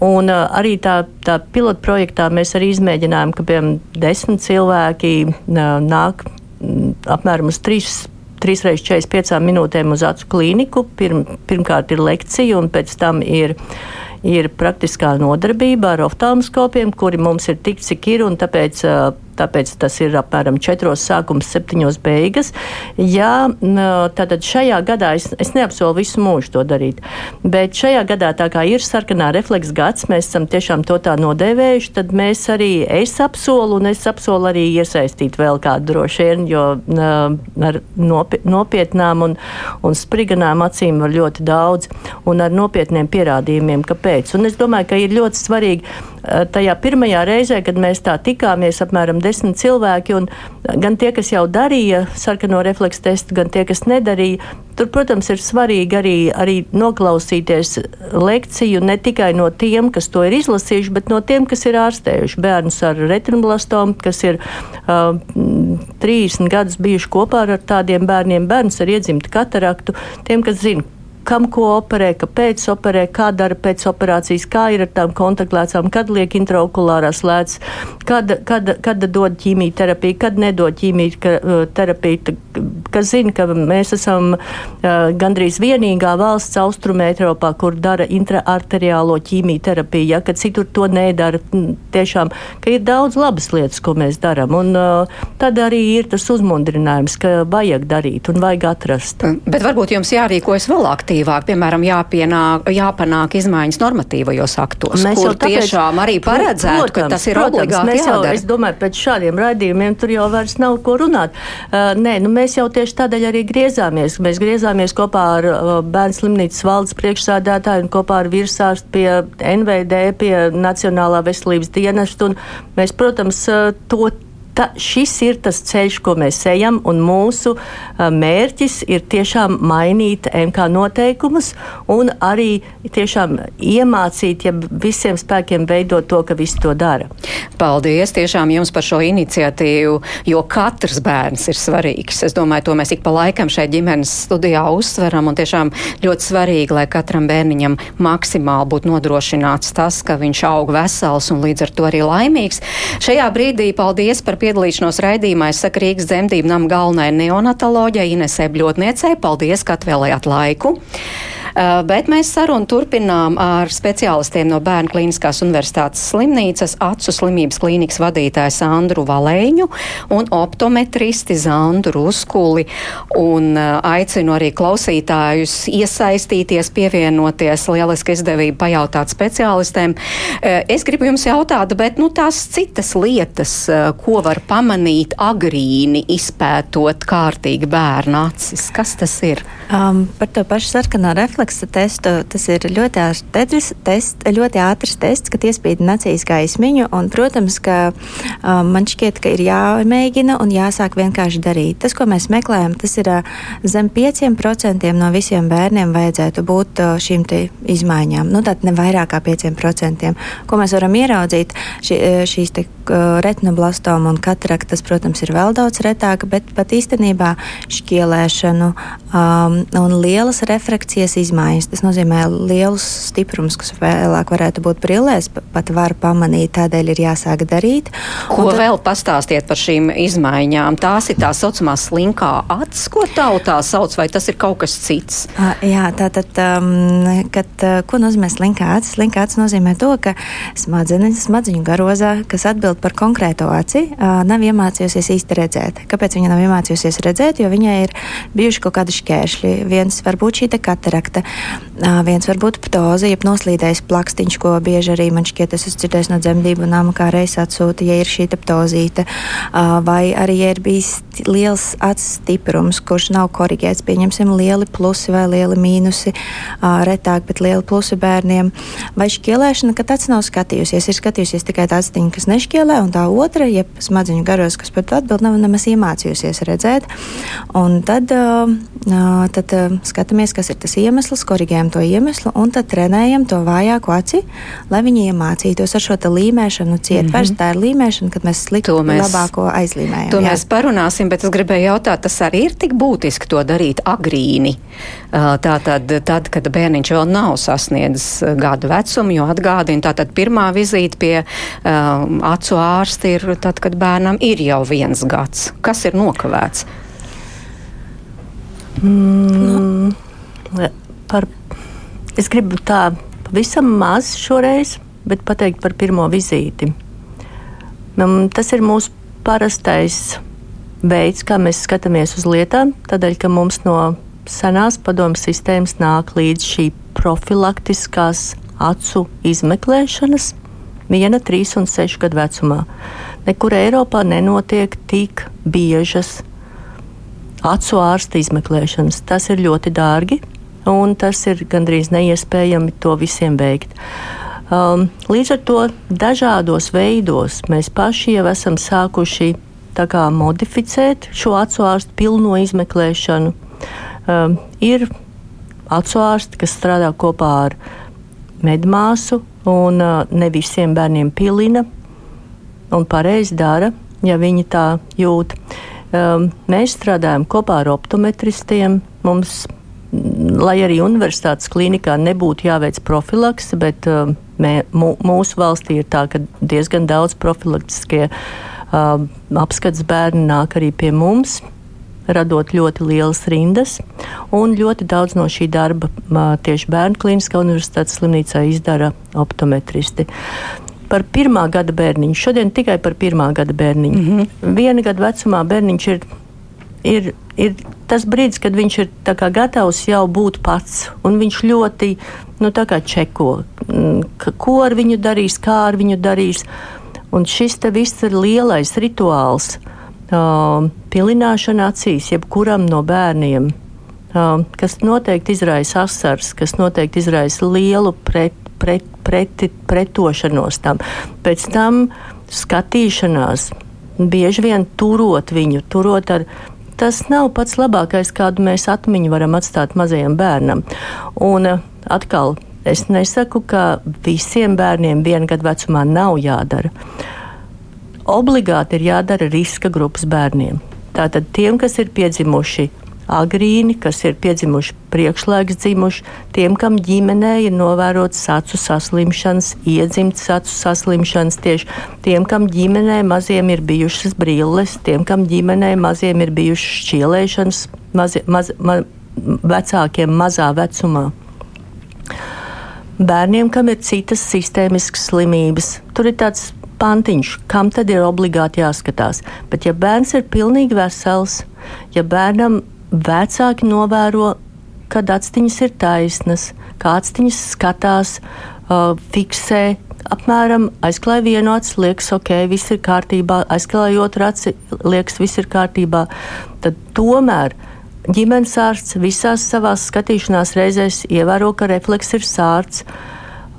Un uh, arī tā, tā pilota projektā mēs arī izmēģinājām, ka piemēram desmit cilvēki uh, nāk mm, apmēram uz trīs. 3 reizes 45 minūtēm uz acu klīniku. Pirm, pirmkārt ir lekcija, un pēc tam ir ir praktiskā nodarbība ar oftalmoskopiem, kuri mums ir tik, cik ir, un tāpēc tāpēc tas ir apmēram 4 sākums, 7 beigas. Jā, tātad šajā gadā es, es neapsolu visu mūžu to darīt, bet šajā gadā tā kā ir sarkanā refleksa gads, mēs esam tiešām to tā nodēvējuši, tad mēs arī, es apsolu un es apsolu arī iesaistīt vēl kādu droši vien, jo ar nopietnām un, un spriganām acīm var ļoti daudz un ar nopietniem pierādījumiem, kāpēc. Un es domāju, ka ir ļoti svarīgi tajā pirmajā reizē, kad mēs tā tikāmies apmēram desmit cilvēki, un gan tie, kas jau darīja sarkano refleksu testu, gan tie, kas nedarīja. Tur, protams, ir svarīgi arī, arī noklausīties lekciju ne tikai no tiem, kas to ir izlasījuši, bet no tiem, kas ir ārstējuši bērnus ar retinoblastomu, kas ir uh, 30 gadus bijuši kopā ar tādiem bērniem, bērnus ar iedzimtu kataraktu, tiem, kas zina kam ko operē, kāpēc operē, kā dara pēc operācijas, kā ir ar tām kontaktlēcām, kad liek intraokulārās lēcas, kad, kad, kad dod ķīmijterapiju, kad nedod ķīmijterapiju, kas zina, ka mēs esam gandrīz vienīgā valsts austrumē Eiropā, kur dara intraarteriālo ķīmijterapiju, ja, kad citur to nedara. Tiešām, ka ir daudz labas lietas, ko mēs darām, un tad arī ir tas uzmundrinājums, ka vajag darīt un vajag atrast. Bet varbūt jums jārīkojas vēl aktīvāk, piemēram, jāpienāk, jāpanāk izmaiņas normatīvajos aktos, mēs kur tāpēc, tiešām arī paredzētu, protams, ka tas ir protams, obligāti jau, jādara. Es domāju, pēc šādiem raidījumiem tur jau vairs nav ko runāt. Uh, nē, nu mēs jau tieši tādēļ arī griezāmies. Mēs griezāmies kopā ar uh, Bērnu slimnīcas valdes priekšsādātāju un kopā ar virsārstu pie NVD, pie Nacionālā veselības dienesta. Mēs, protams, uh, to ta, šis ir tas ceļš, ko mēs ejam, un mūsu mērķis ir tiešām mainīt MK noteikumus un arī tiešām iemācīt, ja visiem spēkiem veidot to, ka visi to dara. Paldies tiešām jums par šo iniciatīvu, jo katrs bērns ir svarīgs. Es domāju, to mēs ik pa laikam šeit ģimenes studijā uzsveram, un tiešām ļoti svarīgi, lai katram bērniņam maksimāli būtu nodrošināts tas, ka viņš aug vesels un līdz ar to arī laimīgs. Šajā brīdī paldies par piedalīšanos raidījumā. Es saku Rīgas dzemdību nama galvenai neonatoloģijai Inesē Bļotniecei. Paldies, ka atvēlējāt laiku. Uh, bet mēs sarunu turpinām ar speciālistiem no Bērnu Kliniskās universitātes slimnīcas, acu slimības klīnikas vadītāju Sandru Valēņu un optometristi Zandu Ruskuli. Un uh, aicinu arī klausītājus iesaistīties, pievienoties. Lieliski izdevība pajautāt speciālistiem. Uh, es gribu jums jautāt, bet nu, tās citas lietas, ko var pamanīt agrīni, izpētot kārtīgi bērnu acis, kas tas ir? Um, par to pašu sarkanā refleksu refleksa testu, tas ir ļoti ātrs, test, ļoti ātrs tests, kad iespīd nacīs gaismiņu. Un, protams, ka um, man šķiet, ka ir jāmēģina un jāsāk vienkārši darīt. Tas, ko mēs meklējam, tas ir uh, zem 5% no visiem bērniem vajadzētu būt uh, šīm izmaiņām. Nu, tātad ne vairāk kā 5%. Ko mēs varam ieraudzīt, šī, šīs te, retinoblastoma un kataraktas, protams, ir vēl daudz retāka, bet pat īstenībā šķielēšanu um, un lielas refrakcijas izmaiņas izmaiņas. Tas nozīmē lielus stiprumus, kas vēlāk varētu būt brillēs, pat var pamanīt, tādēļ ir jāsāk darīt. Ko tad... vēl pastāstiet par šīm izmaiņām? Tās ir tā saucamā slinkā acis, ko tautā sauc, vai tas ir kaut kas cits? Uh, jā, tātad, um, kad, uh, ko nozīmē slinkā acis? Slinkā acis nozīmē to, ka smadzenes, smadziņu garozā, kas atbild par konkrēto aci, nav iemācījusies īsti redzēt. Kāpēc viņa nav iemācījusies redzēt? Jo viņai ir bijuši kaut kādi šķēršļi. Viens var būt šī katarakta, Viens var būt ptoze, jeb noslīdējis plakstiņš, ko bieži arī man šķiet, es esmu dzirdējis no dzemdību nama, kā reiz atsūta, ja ir šī ptozīte. Vai arī, ja ir bijis liels acis stiprums, kurš nav korigēts, pieņemsim lieli plusi vai lieli mīnusi, retāk, bet lieli plusi bērniem. Vai šķielēšana, ka tāds nav skatījusies, ir skatījusies tikai tā aciņa, kas nešķielē, un tā otra, jeb smadziņu garos, kas par to atbild, nav nemaz iemācījusies redzēt. Un tad, tad skatāmies, kas ir tas iemesls korrigējam to iemeslu un tad trenējam to vājāko aci, lai viņi iemācītos ar šo līmēšanu ciet. Mm -hmm. Vairs tā ir līmēšana, kad mēs sliktu mēs, labāko aizlīmējam. To jā. mēs parunāsim, bet es gribēju jautāt, tas arī ir tik būtiski to darīt agrīni. Tātad, tad, kad bērniņš vēl nav sasniedzis gadu vecumu, jo atgādina, tātad pirmā vizīte pie um, acu ārsta ir tad, kad bērnam ir jau viens gads. Kas ir nokavēts? Mm. Nu par, es gribu tā pavisam maz šoreiz, bet pateikt par pirmo vizīti. Tas ir mūsu parastais veids, kā mēs skatāmies uz lietām, tādēļ, ka mums no senās padomu sistēmas nāk līdz šī profilaktiskās acu izmeklēšanas viena, trīs un sešu gadu vecumā. Nekur Eiropā nenotiek tik biežas acu ārsta izmeklēšanas. Tas ir ļoti dārgi, un tas ir gandrīz neiespējami to visiem veikt. Um, līdz ar to dažādos veidos mēs paši jau esam sākuši kā, modificēt šo acu ārstu pilno izmeklēšanu. Um, ir acu ārsti, kas strādā kopā ar medmāsu, un uh, ne visiem bērniem pilina un pareizi dara, ja viņi tā jūt. Um, mēs strādājam kopā ar optometristiem. Mums lai arī universitātes klinikā nebūtu jāveic profilaks, bet uh, mē, mūsu valstī ir tā, ka diezgan daudz profilaktiskie uh, apskats bērni nāk arī pie mums radot ļoti lielas rindas. Un ļoti daudz no šī darba tieši Bērnu Kliniskā universitātes slimnīcā izdara optometristi. Par pirmā gada bērniņu. Šodien tikai par pirmā gada bērniņu. Mm -hmm. Viena gada vecumā bērniņš ir, ir, ir tas brīdis, kad viņš ir gatavs jau būt pats. Viņš ļoti nu, čeko, ko ar viņu darīs, kā ar viņu darīs. Un šis viss ir lielais rituāls. Uh, uh, pilināšana acīs jebkuram no bērniem, uh, kas noteikti izraisa asars, kas noteikti izraisa lielu pret, pret, pret, pretošanos tam. Pēc tam skatīšanās, bieži vien turot viņu, turot ar tas nav pats labākais, kādu mēs atmiņu varam atstāt mazajam bērnam. Un atkal, es nesaku, ka visiem bērniem viena gada vecumā nav jādara obligāti ir jādara riska grupas bērniem. Tātad tiem, kas ir piedzimuši agrīni, kas ir piedzimuši priekšlaiks dzimuši, tiem, kam ģimenē ir novērots acu saslimšanas, iedzimts acu saslimšanas, tieši tiem, kam ģimenē maziem ir bijušas brilles, tiem, kam ģimenē maziem ir bijušas šķielēšanas, mazi, maz, ma, vecākiem mazā vecumā. Bērniem, kam ir citas sistēmiskas slimības, tur ir tāds pantiņš, kam tad ir obligāti jāskatās. Bet, ja bērns ir pilnīgi vesels, ja bērnam vecāki novēro, kad actiņas ir taisnas, kā actiņas skatās, uh, fiksē. Apmēram aizklāja vienu aci, liekas, ok, viss ir kārtībā, aizklāja otru aci, liekas, viss ir kārtībā. Tad tomēr ģimenes ārsts visās savās skatīšanās reizēs ievēro, ka refleks ir sārts.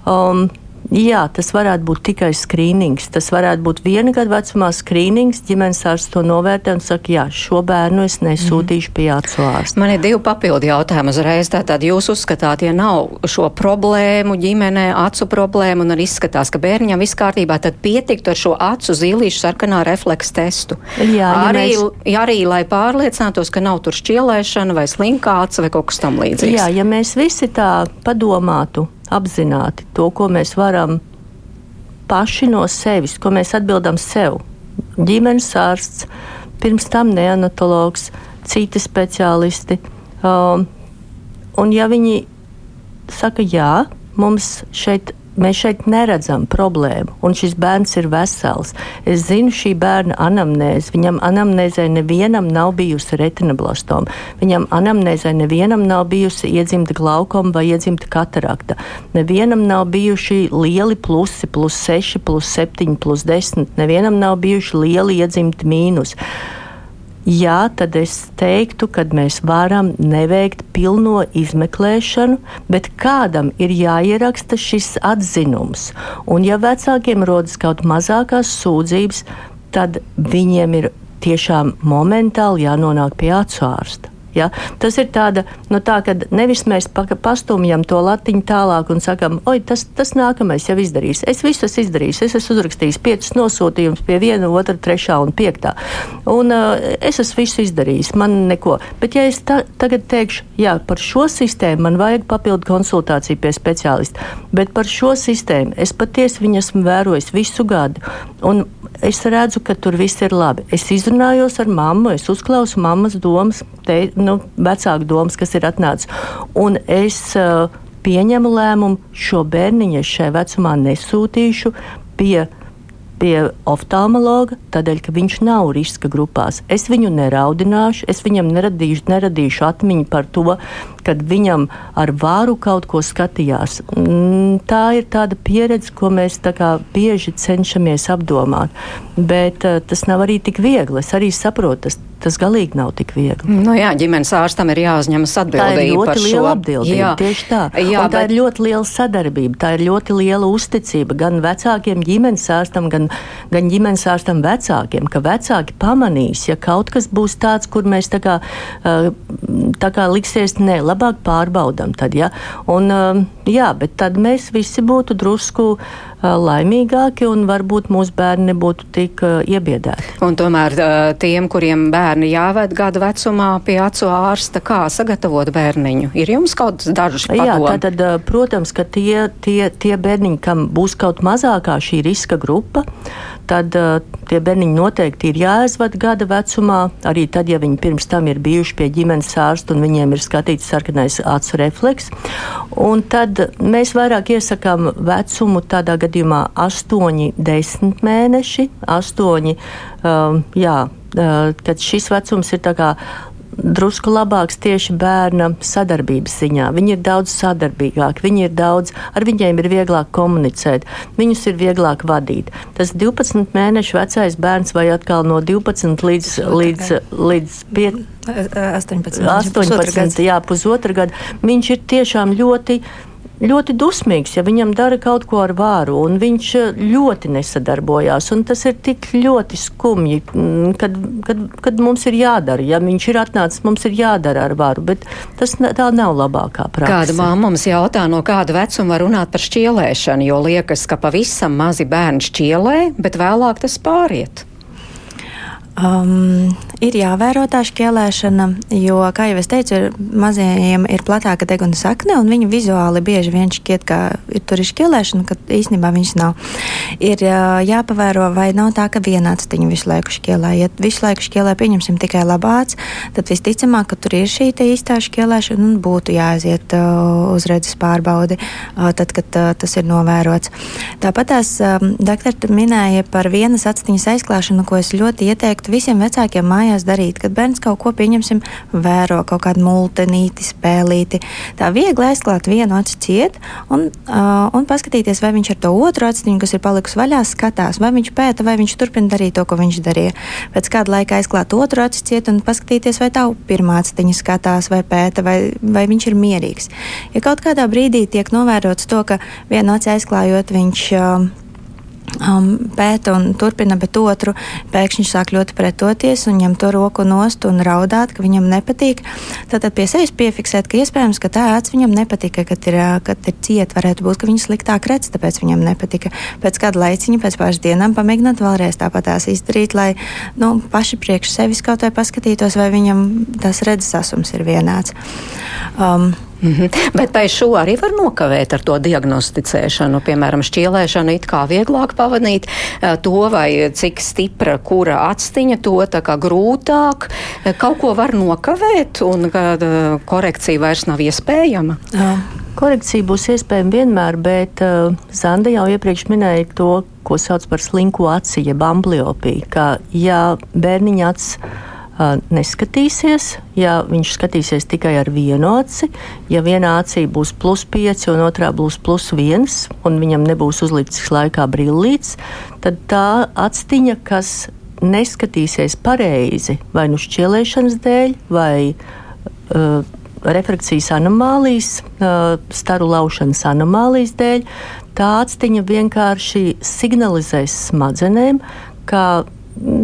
Um, Jā, tas varētu būt tikai skrīnings. Tas varētu būt viena gada vecumā skrīnings. Ģimenes ārsts to novērtē un saka, jā, šo bērnu es nesūtīšu pie acu ārsta. Man ir divi papildi jautājumi uzreiz. Tātad jūs uzskatāt, ja nav šo problēmu ģimenē, acu problēmu un arī izskatās, ka bērniņam viss kārtībā, tad pietiktu ar šo acu zīlīšu sarkanā refleksa testu. Jā, arī, ja mēs... arī, lai pārliecinātos, ka nav tur šķielēšana vai slinkāts vai kaut kas tam līdzīgs. Jā, ja mēs visi tā padomātu apzināti to, ko mēs varam paši no sevis, ko mēs atbildam sev. Ģimenes ārsts, pirms tam neonatologs, citi speciālisti. Um, un ja viņi saka, jā, mums šeit mēs šeit neredzam problēmu, un šis bērns ir vesels. Es zinu šī bērna anamnēzi. Viņam anamnēzē nevienam nav bijusi retinoblastoma. Viņam anamnēzē nevienam nav bijusi iedzimta glaukoma vai iedzimta katarakta. Nevienam nav bijuši lieli plusi, plus 6, plus 7, plus 10. Nevienam nav bijuši lieli iedzimti mīnusi jā, tad es teiktu, ka mēs varam neveikt pilno izmeklēšanu, bet kādam ir jāieraksta šis atzinums. Un, ja vecākiem rodas kaut mazākās sūdzības, tad viņiem ir tiešām momentāli jānonāk pie acu ārsta. Ja? Tas ir tāda, nu tā, ka nevis mēs pastumjam to latiņu tālāk un sakam, oi, tas, tas nākamais jau izdarīs. Es visu esmu izdarījis, es esmu uzrakstījis piecus nosūtījumus pie viena, otra, trešā un piektā. Un uh, es esmu visu izdarījis, man neko. Bet ja es ta, tagad teikšu, jā, par šo sistēmu man vajag papildu konsultāciju pie speciālista, bet par šo sistēmu es patiesi viņu esmu vērojis visu gadu. Un es redzu, ka tur viss ir labi. Es izrunājos ar mammu, es uzklausu mammas domas, te, nu, vecāku domas, kas ir atnācis. Un es uh, pieņemu lēmumu šo bērniņu šai vecumā nesūtīšu pie pie oftalmologa, tādēļ, ka viņš nav riska grupās. Es viņu neraudināšu, es viņam neradīšu, neradīšu atmiņu par to, kad viņam ar vāru kaut ko skatījās. Mm, tā ir tāda pieredze, ko mēs bieži cenšamies apdomāt. Bet uh, tas nav arī tik viegli. Es arī saprotu, tas tas galīgi nav tik viegli. Nu jā, ģimenes ārstam ir jāuzņemas atbildība. Tā ir ļoti liela atbildība. Jā. Tieši tā. Jā, un tā bet... ir ļoti liela sadarbība, tā ir ļoti liela uzticība gan vecākiem ģimenes ārstam, gan, gan ģimenes ārstam vecākiem, ka vecāki pamanīs, ja kaut kas būs tāds, kur mēs tā kā, tā kā liksies, ne, labāk pārbaudam tad, ja. Un, jā, bet tad mēs visi būtu drusku laimīgāki un varbūt mūsu bērni nebūtu tik iebiedēti. Un tomēr tiem, kuriem bērni jāved gada vecumā pie acu ārsta, kā sagatavot bērniņu? Ir jums kaut dažas padomas? Jā, tātad, protams, ka tie, tie, tie bērniņi, kam būs kaut mazākā šī riska grupa, tad tie bērniņi noteikti ir jāaizvada gada vecumā, arī tad, ja viņi pirms tam ir bijuši pie ģimenes ārsta un viņiem ir skatīts sarkanais acu refleks. Un tad mēs vairāk iesakām vecumu tādā gadījumā 8, 10 mēneši, 8, uh, jā, uh, kad šis vecums ir tā kā drusku labāks tieši bērna sadarbības ziņā. Viņi ir daudz sadarbīgāki, viņi ir daudz, ar viņiem ir vieglāk komunicēt, viņus ir vieglāk vadīt. Tas 12 mēnešu vecais bērns vai atkal no 12 līdz, līdz, līdz 5. 18, 18 jā, pusotra gada. Viņš ir tiešām ļoti ļoti dusmīgs, ja viņam dara kaut ko ar vāru, un viņš eh, ļoti nesadarbojās. Tas ir tik ļoti skumji, mm, kad, kad, kad mums ir jādara. Ja viņš ir atnācis, mums ir jādara ar varu, bet tas tā nav labākā praksa. Kāda māma mums jautā, no kāda vecuma runāt par šķielēšanu, jo liekas, ka pavisam mazi bērni šķielē, bet vēlāk tas pāriet. Um, ir jāvēro tā šķēlēšana, jo, kā jau es teicu, ir, mazajiem ir platāka deguna sakne, un viņi vizuāli bieži vien šķiet, ka ir tur ir šķēlēšana, kad īstenībā viņas nav. Ir jāpavēro, vai nav tā, ka vienāds tiņu visu laiku šķēlē. Ja visu laiku šķēlē, pieņemsim tikai labāts, tad visticamāk, ka tur ir šī īstā šķēlēšana un būtu jāaiziet uh, uz redzes pārbaudi, uh, tad, kad uh, tas ir novērots. Tāpat tās um, doktori minēja par vienas actiņas aizklāšanu, ko es ļoti ieteiktu ieteiktu visiem vecākiem mājās darīt, kad bērns kaut ko pieņemsim, vēro kaut kādu multenīti, spēlīti. Tā viegli aizklāt vienu aci ciet un, uh, un paskatīties, vai viņš ar to otru aciņu, kas ir palikusi vaļā, skatās, vai viņš pēta, vai viņš turpina darīt to, ko viņš darīja. Pēc kāda laika aizklāt otru aci ciet un paskatīties, vai tā pirmā aciņa skatās, vai pēta, vai, vai viņš ir mierīgs. Ja kaut kādā brīdī tiek novērots to, ka vienu aci aizklājot, viņš uh, um, pēta un turpina, bet otru pēkšņi sāk ļoti pretoties un ņem to roku nost un raudāt, ka viņam nepatīk. Tad pie sevis piefiksēt, ka iespējams, ka tā acis viņam nepatika, kad ir, kad ir cieta, varētu būt, ka viņš sliktāk redz, tāpēc viņam nepatika. Pēc kāda laiciņa, pēc pāris dienām pamēģināt vēlreiz tāpat tās izdarīt, lai nu, paši priekš sevis kaut vai paskatītos, vai viņam tas redzes asums ir vienāds. Um, Mm -hmm. Bet vai šo arī var nokavēt ar to diagnosticēšanu? Piemēram, šķielēšanu it kā vieglāk pavadīt to, vai cik stipra kura atstiņa, to tā kā grūtāk. Kaut ko var nokavēt un korekcija vairs nav iespējama? Jā. Korekcija būs iespējama vienmēr, bet uh, Zanda jau iepriekš minēja to, ko sauc par slinko aci, jeb ambliopiju. Ka, ja bērniņa acis neskatīsies, ja viņš skatīsies tikai ar vienu aci, ja vienā acī būs plus 5 un otrā būs plus 1, un viņam nebūs uzlicis laikā brillīts, tad tā actiņa, kas neskatīsies pareizi, vai nu šķielēšanas dēļ, vai uh, refrakcijas anomālijas, uh, staru laušanas anomālijas dēļ, tā actiņa vienkārši signalizēs smadzenēm, ka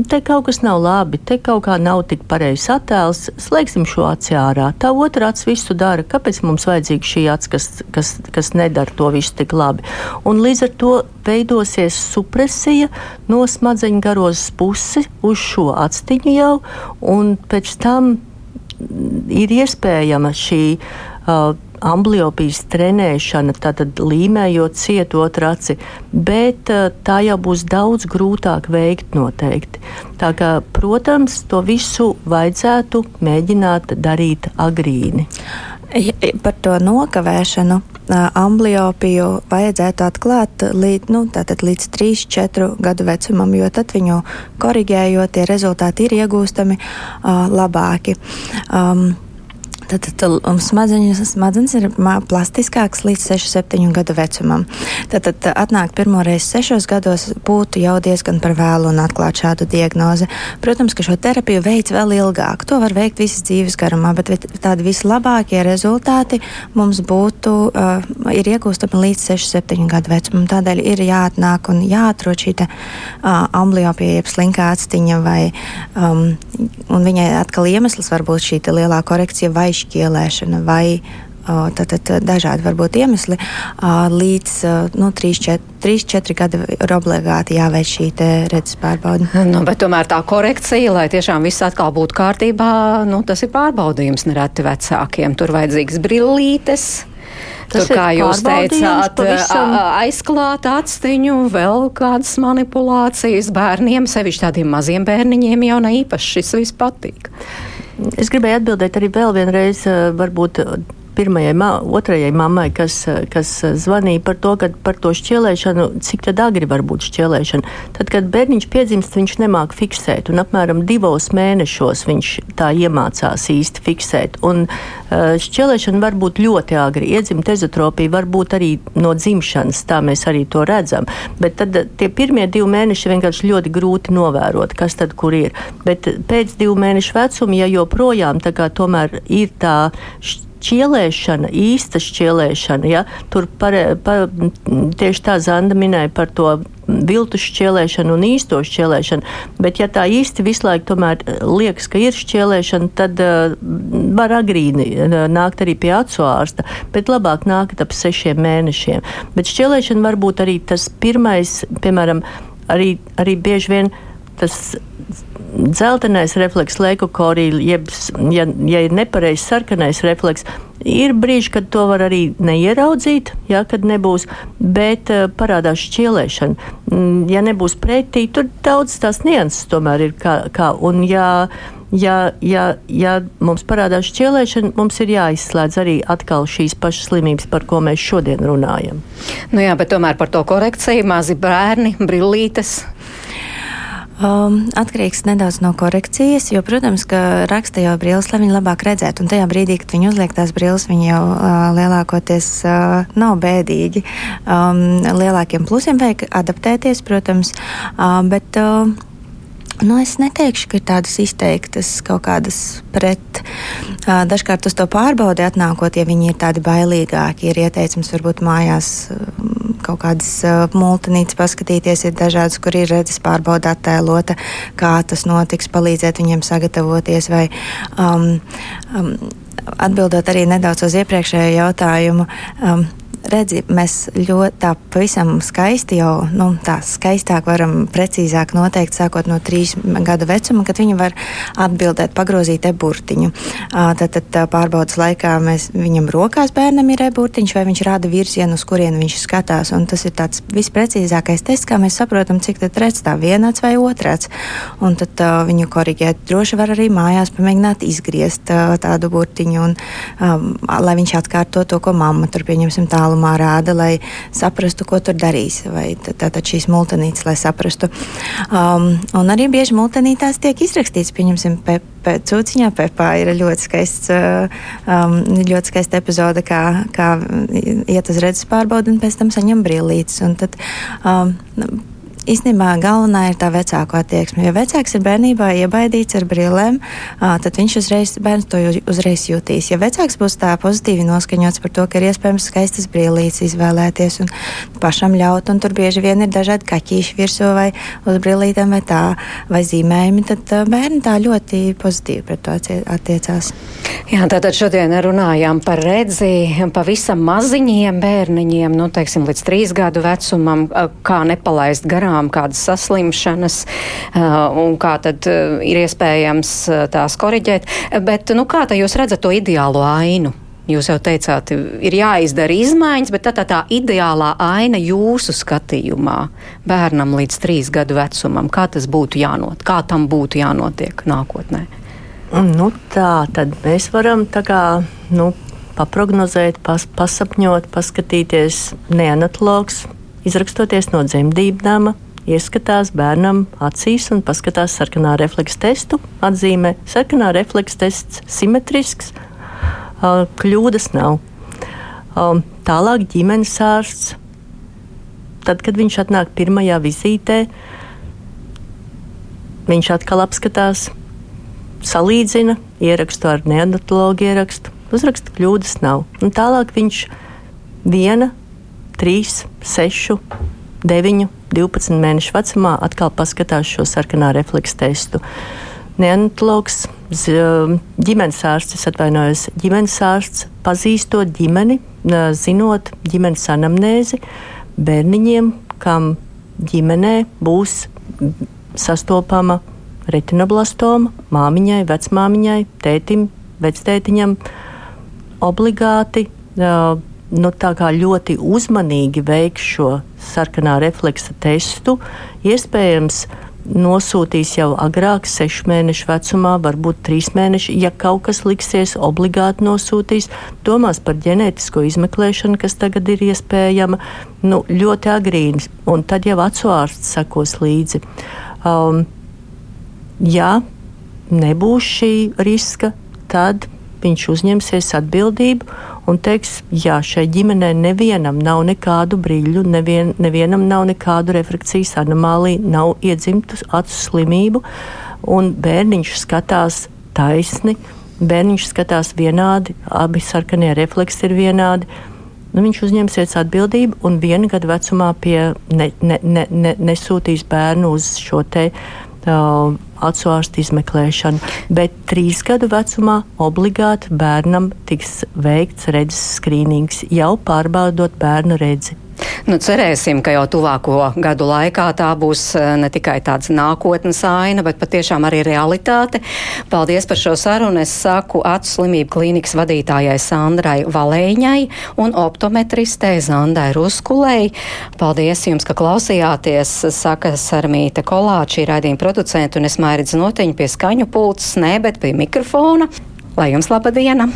te kaut kas nav labi, te kaut kā nav tik pareizs attēls, slēgsim šo aci ārā. Tā otra acis visu dara. Kāpēc mums vajadzīga šī acis, kas, kas, kas nedara to visu tik labi? Un līdz ar to veidosies supresija no smadzeņu garozes pusi uz šo actiņu jau, un pēc tam ir iespējama šī. Uh, ambliopijas trenēšana, tātad līmējot cietu otru aci, bet eh, tā jau būs daudz grūtāk veikt noteikti. Tā kā, protams, to visu vajadzētu mēģināt darīt agrīni. Par to nokavēšanu ambliopiju vajadzētu atklāt līdz, nu, līdz 3-4 gadu vecumam, jo tad viņu korrigējot, tie rezultāti ir iegūstami uh, labāki. Um, Tad, tad smadzeņas, smadzenes ir plastiskākas līdz 6-7 gadu vecumam. Tad, tad atnākt pirmoreiz 6 gados būtu jau diezgan par vēlu un atklāt šādu diagnozi. Protams, ka šo terapiju veids vēl ilgāk. To var veikt visas dzīves garumā, bet tādi vislabākie rezultāti mums būtu, uh, ir iegūstami līdz 6-7 gadu vecumam. Tādēļ ir jāatnāk un jāatrod šī te, uh, ambliopija, jeb slinkā atstiņa, vai, um, un viņai atkal iemesls var būt šī lielā korekcija vai šķielēšana vai tātad dažādi varbūt iemesli, līdz nu, 3-4 gadi ir obligāti jāveic šī redzes pārbaude. <laughs> Nu, tomēr tā korekcija, lai tiešām viss atkal būtu kārtībā, nu, tas ir pārbaudījums nereti vecākiem. Tur vajadzīgs brillītes. Tas Tur, kā jūs teicāt, pavisam... aizklāt atstiņu, vēl kādas manipulācijas bērniem, sevišķi tādiem maziem bērniņiem jau ne īpaši šis viss patīk. Es gribēju atbildēt arī vēl vienreiz, varbūt pirmajai, ma otrajai mammai, kas, kas zvanīja par to, par to šķielēšanu, cik tad agri var būt šķielēšana. Tad, kad bērniņš piedzimst, viņš nemāk fiksēt, un apmēram divos mēnešos viņš tā iemācās īsti fiksēt. Un šķielēšana var būt ļoti agri. Iedzimta ezotropija var būt arī no dzimšanas, tā mēs arī to redzam. Bet tad tie pirmie divi mēneši vienkārši ļoti grūti novērot, kas tad kur ir. Bet pēc divu mēnešu vecuma, ja joprojām tā kā tomēr ir tā šķielēšana, šķielēšana, īsta šķielēšana. Ja? Tur par, par, tieši tā Zanda minēja par to viltu šķielēšanu un īsto šķielēšanu. Bet, ja tā īsti visu laiku tomēr liekas, ka ir šķielēšana, tad uh, var agrīni nākt arī pie acu ārsta, bet labāk nākt ap sešiem mēnešiem. Bet šķielēšana var būt arī tas pirmais, piemēram, arī, arī bieži vien tas dzeltenais refleks, leukokorija, jeb, ja, ja ir nepareizs sarkanais refleks, ir brīži, kad to var arī neieraudzīt, ja, kad nebūs, bet uh, parādās šķielēšana. Mm, ja nebūs pretī, tur daudz tās nianses tomēr ir kā, kā un ja, ja, ja, ja mums parādās šķielēšana, mums ir jāizslēdz arī atkal šīs pašas slimības, par ko mēs šodien runājam. Nu jā, bet tomēr par to korekciju mazi bērni, brillītes. Um, atkarīgs nedaudz no korekcijas, jo, protams, ka raksta jau brilles, lai viņi labāk redzētu. Un tajā brīdī, kad viņi uzliek tās brilles, viņi jau uh, lielākoties uh, nav bēdīgi. Um, lielākiem plusiem vajag adaptēties, protams, uh, bet. Uh, Nu, es neteikšu, ka ir tādas izteiktas kaut kādas pret. Dažkārt uz to pārbaudi atnākot, ja viņi ir tādi bailīgāki, ir ieteicams varbūt mājās kaut kādas multinītes paskatīties. Ir dažādas, kur ir redzes pārbauda attēlota, kā tas notiks, palīdzēt viņiem sagatavoties vai um, um, atbildot arī nedaudz uz iepriekšējo jautājumu. Um, redzi, mēs ļoti tā pavisam skaisti jau, nu, tā skaistāk varam precīzāk noteikt, sākot no trīs gadu vecuma, kad viņi var atbildēt, pagrozīt e-burtiņu. Tad, tad pārbaudas laikā mēs viņam rokās bērnam ir e-burtiņš, vai viņš rāda virzienu, uz kurienu viņš skatās, un tas ir tāds visprecīzākais tests, kā mēs saprotam, cik tad redz tā vienāds vai otrāds. Un tad uh, viņu koriģēt droši var arī mājās pamēģināt izgriezt uh, tādu burtiņu, un, um, lai viņš atkārto to, ko mamma tur pieņemsim tālāk tālumā rāda, lai saprastu, ko tur darīs. Vai tātad šīs multinītes, lai saprastu. Um, un arī bieži multinītās tiek izrakstīts, pieņemsim, pe, pe, cūciņā pepā ir ļoti skaists, uh, um, ļoti skaista epizode, kā, kā iet uz redzes pārbaudi un pēc tam saņem brīlītes. Un tad, um, īstenībā galvenā ir tā vecāku attieksme. Ja vecāks ir bērnībā iebaidīts ar brillēm, tad viņš uzreiz, bērns to uzreiz jutīs. Ja vecāks būs tā pozitīvi noskaņots par to, ka ir iespējams skaistas brillītes izvēlēties un pašam ļaut, un tur bieži vien ir dažādi kaķīši virsū vai uz brillītēm vai tā, vai zīmējumi, tad bērni tā ļoti pozitīvi pret to attiecās. Jā, tātad šodien runājām par redzi pavisam maziņiem bērniņiem, nu, teiksim, līdz trīs gadu vecumam, kā nepalaist garām zinām kādas saslimšanas uh, un kā tad uh, ir iespējams uh, tās koriģēt. Bet, nu, kā jūs redzat to ideālo ainu? Jūs jau teicāt, ir jāizdara izmaiņas, bet tā, tā, tā ideālā aina jūsu skatījumā bērnam līdz trīs gadu vecumam, kā tas būtu jānot, kā tam būtu jānotiek nākotnē? Nu, tā tad mēs varam tā kā, nu, paprognozēt, pas, pasapņot, paskatīties neanatologs, izrakstoties no dzemdību nama, ieskatās bērnam acīs un paskatās sarkanā refleksa testu. Atzīmē, sarkanā refleksa tests simetrisks, kļūdas nav. Tālāk ģimenes ārsts. Tad, kad viņš atnāk pirmajā vizītē, viņš atkal apskatās, salīdzina ierakstu ar neandertālu ierakstu. Uzraksta kļūdas nav. Un tālāk viņš viena, trīs, sešu 9, 12 mēnešu vecumā atkal paskatās šo sarkanā refleksu testu. Neanatologs ģimenes ārsts, atvainojos, ģimenes ārsts pazīstot ģimeni, zinot ģimenes anamnēzi bērniņiem, kam ģimenē būs sastopama retinoblastoma māmiņai, vecmāmiņai, tētim, vectētiņam obligāti. Uh, nu, ļoti uzmanīgi veiks šo sarkanā refleksa testu. Iespējams, nosūtīs jau agrāk, sešu mēnešu vecumā, varbūt trīs mēneši. Ja kaut kas liksies, obligāti nosūtīs. Domās par ģenētisko izmeklēšanu, kas tagad ir iespējama nu, ļoti agrīni, un tad jau acu ārsts sekos līdzi. Um, ja nebūs šī riska, tad viņš uzņemsies atbildību un teiks, jā, šai ģimenei nevienam nav nekādu brīļu, nevien, nevienam nav nekādu refrakcijas anomāliju, nav iedzimtu acu slimību, un bērniņš skatās taisni, bērniņš skatās vienādi, abi sarkanie refleksi ir vienādi. Nu, viņš uzņemsies atbildību un viena gada vecumā pie, ne, ne, ne, ne, nesūtīs bērnu uz šo te uh, acu ārstu izmeklēšanu, bet trīs gadu vecumā obligāti bērnam tiks veikts redzes skrīnings, jau pārbaudot bērnu redzi. Nu, cerēsim, ka jau tuvāko gadu laikā tā būs eh, ne tikai tāds nākotnes aina, bet patiešām arī realitāte. Paldies par šo sarunu. Es saku acu slimību klīnikas vadītājai Sandrai Valēņai un optometristei Zandai Ruskulei. Paldies jums, ka klausījāties, saka Sarmīte Kolāčī, raidījuma producenta un es mairidz noteņu pie skaņu pults, ne, bet pie mikrofona. Lai jums laba diena!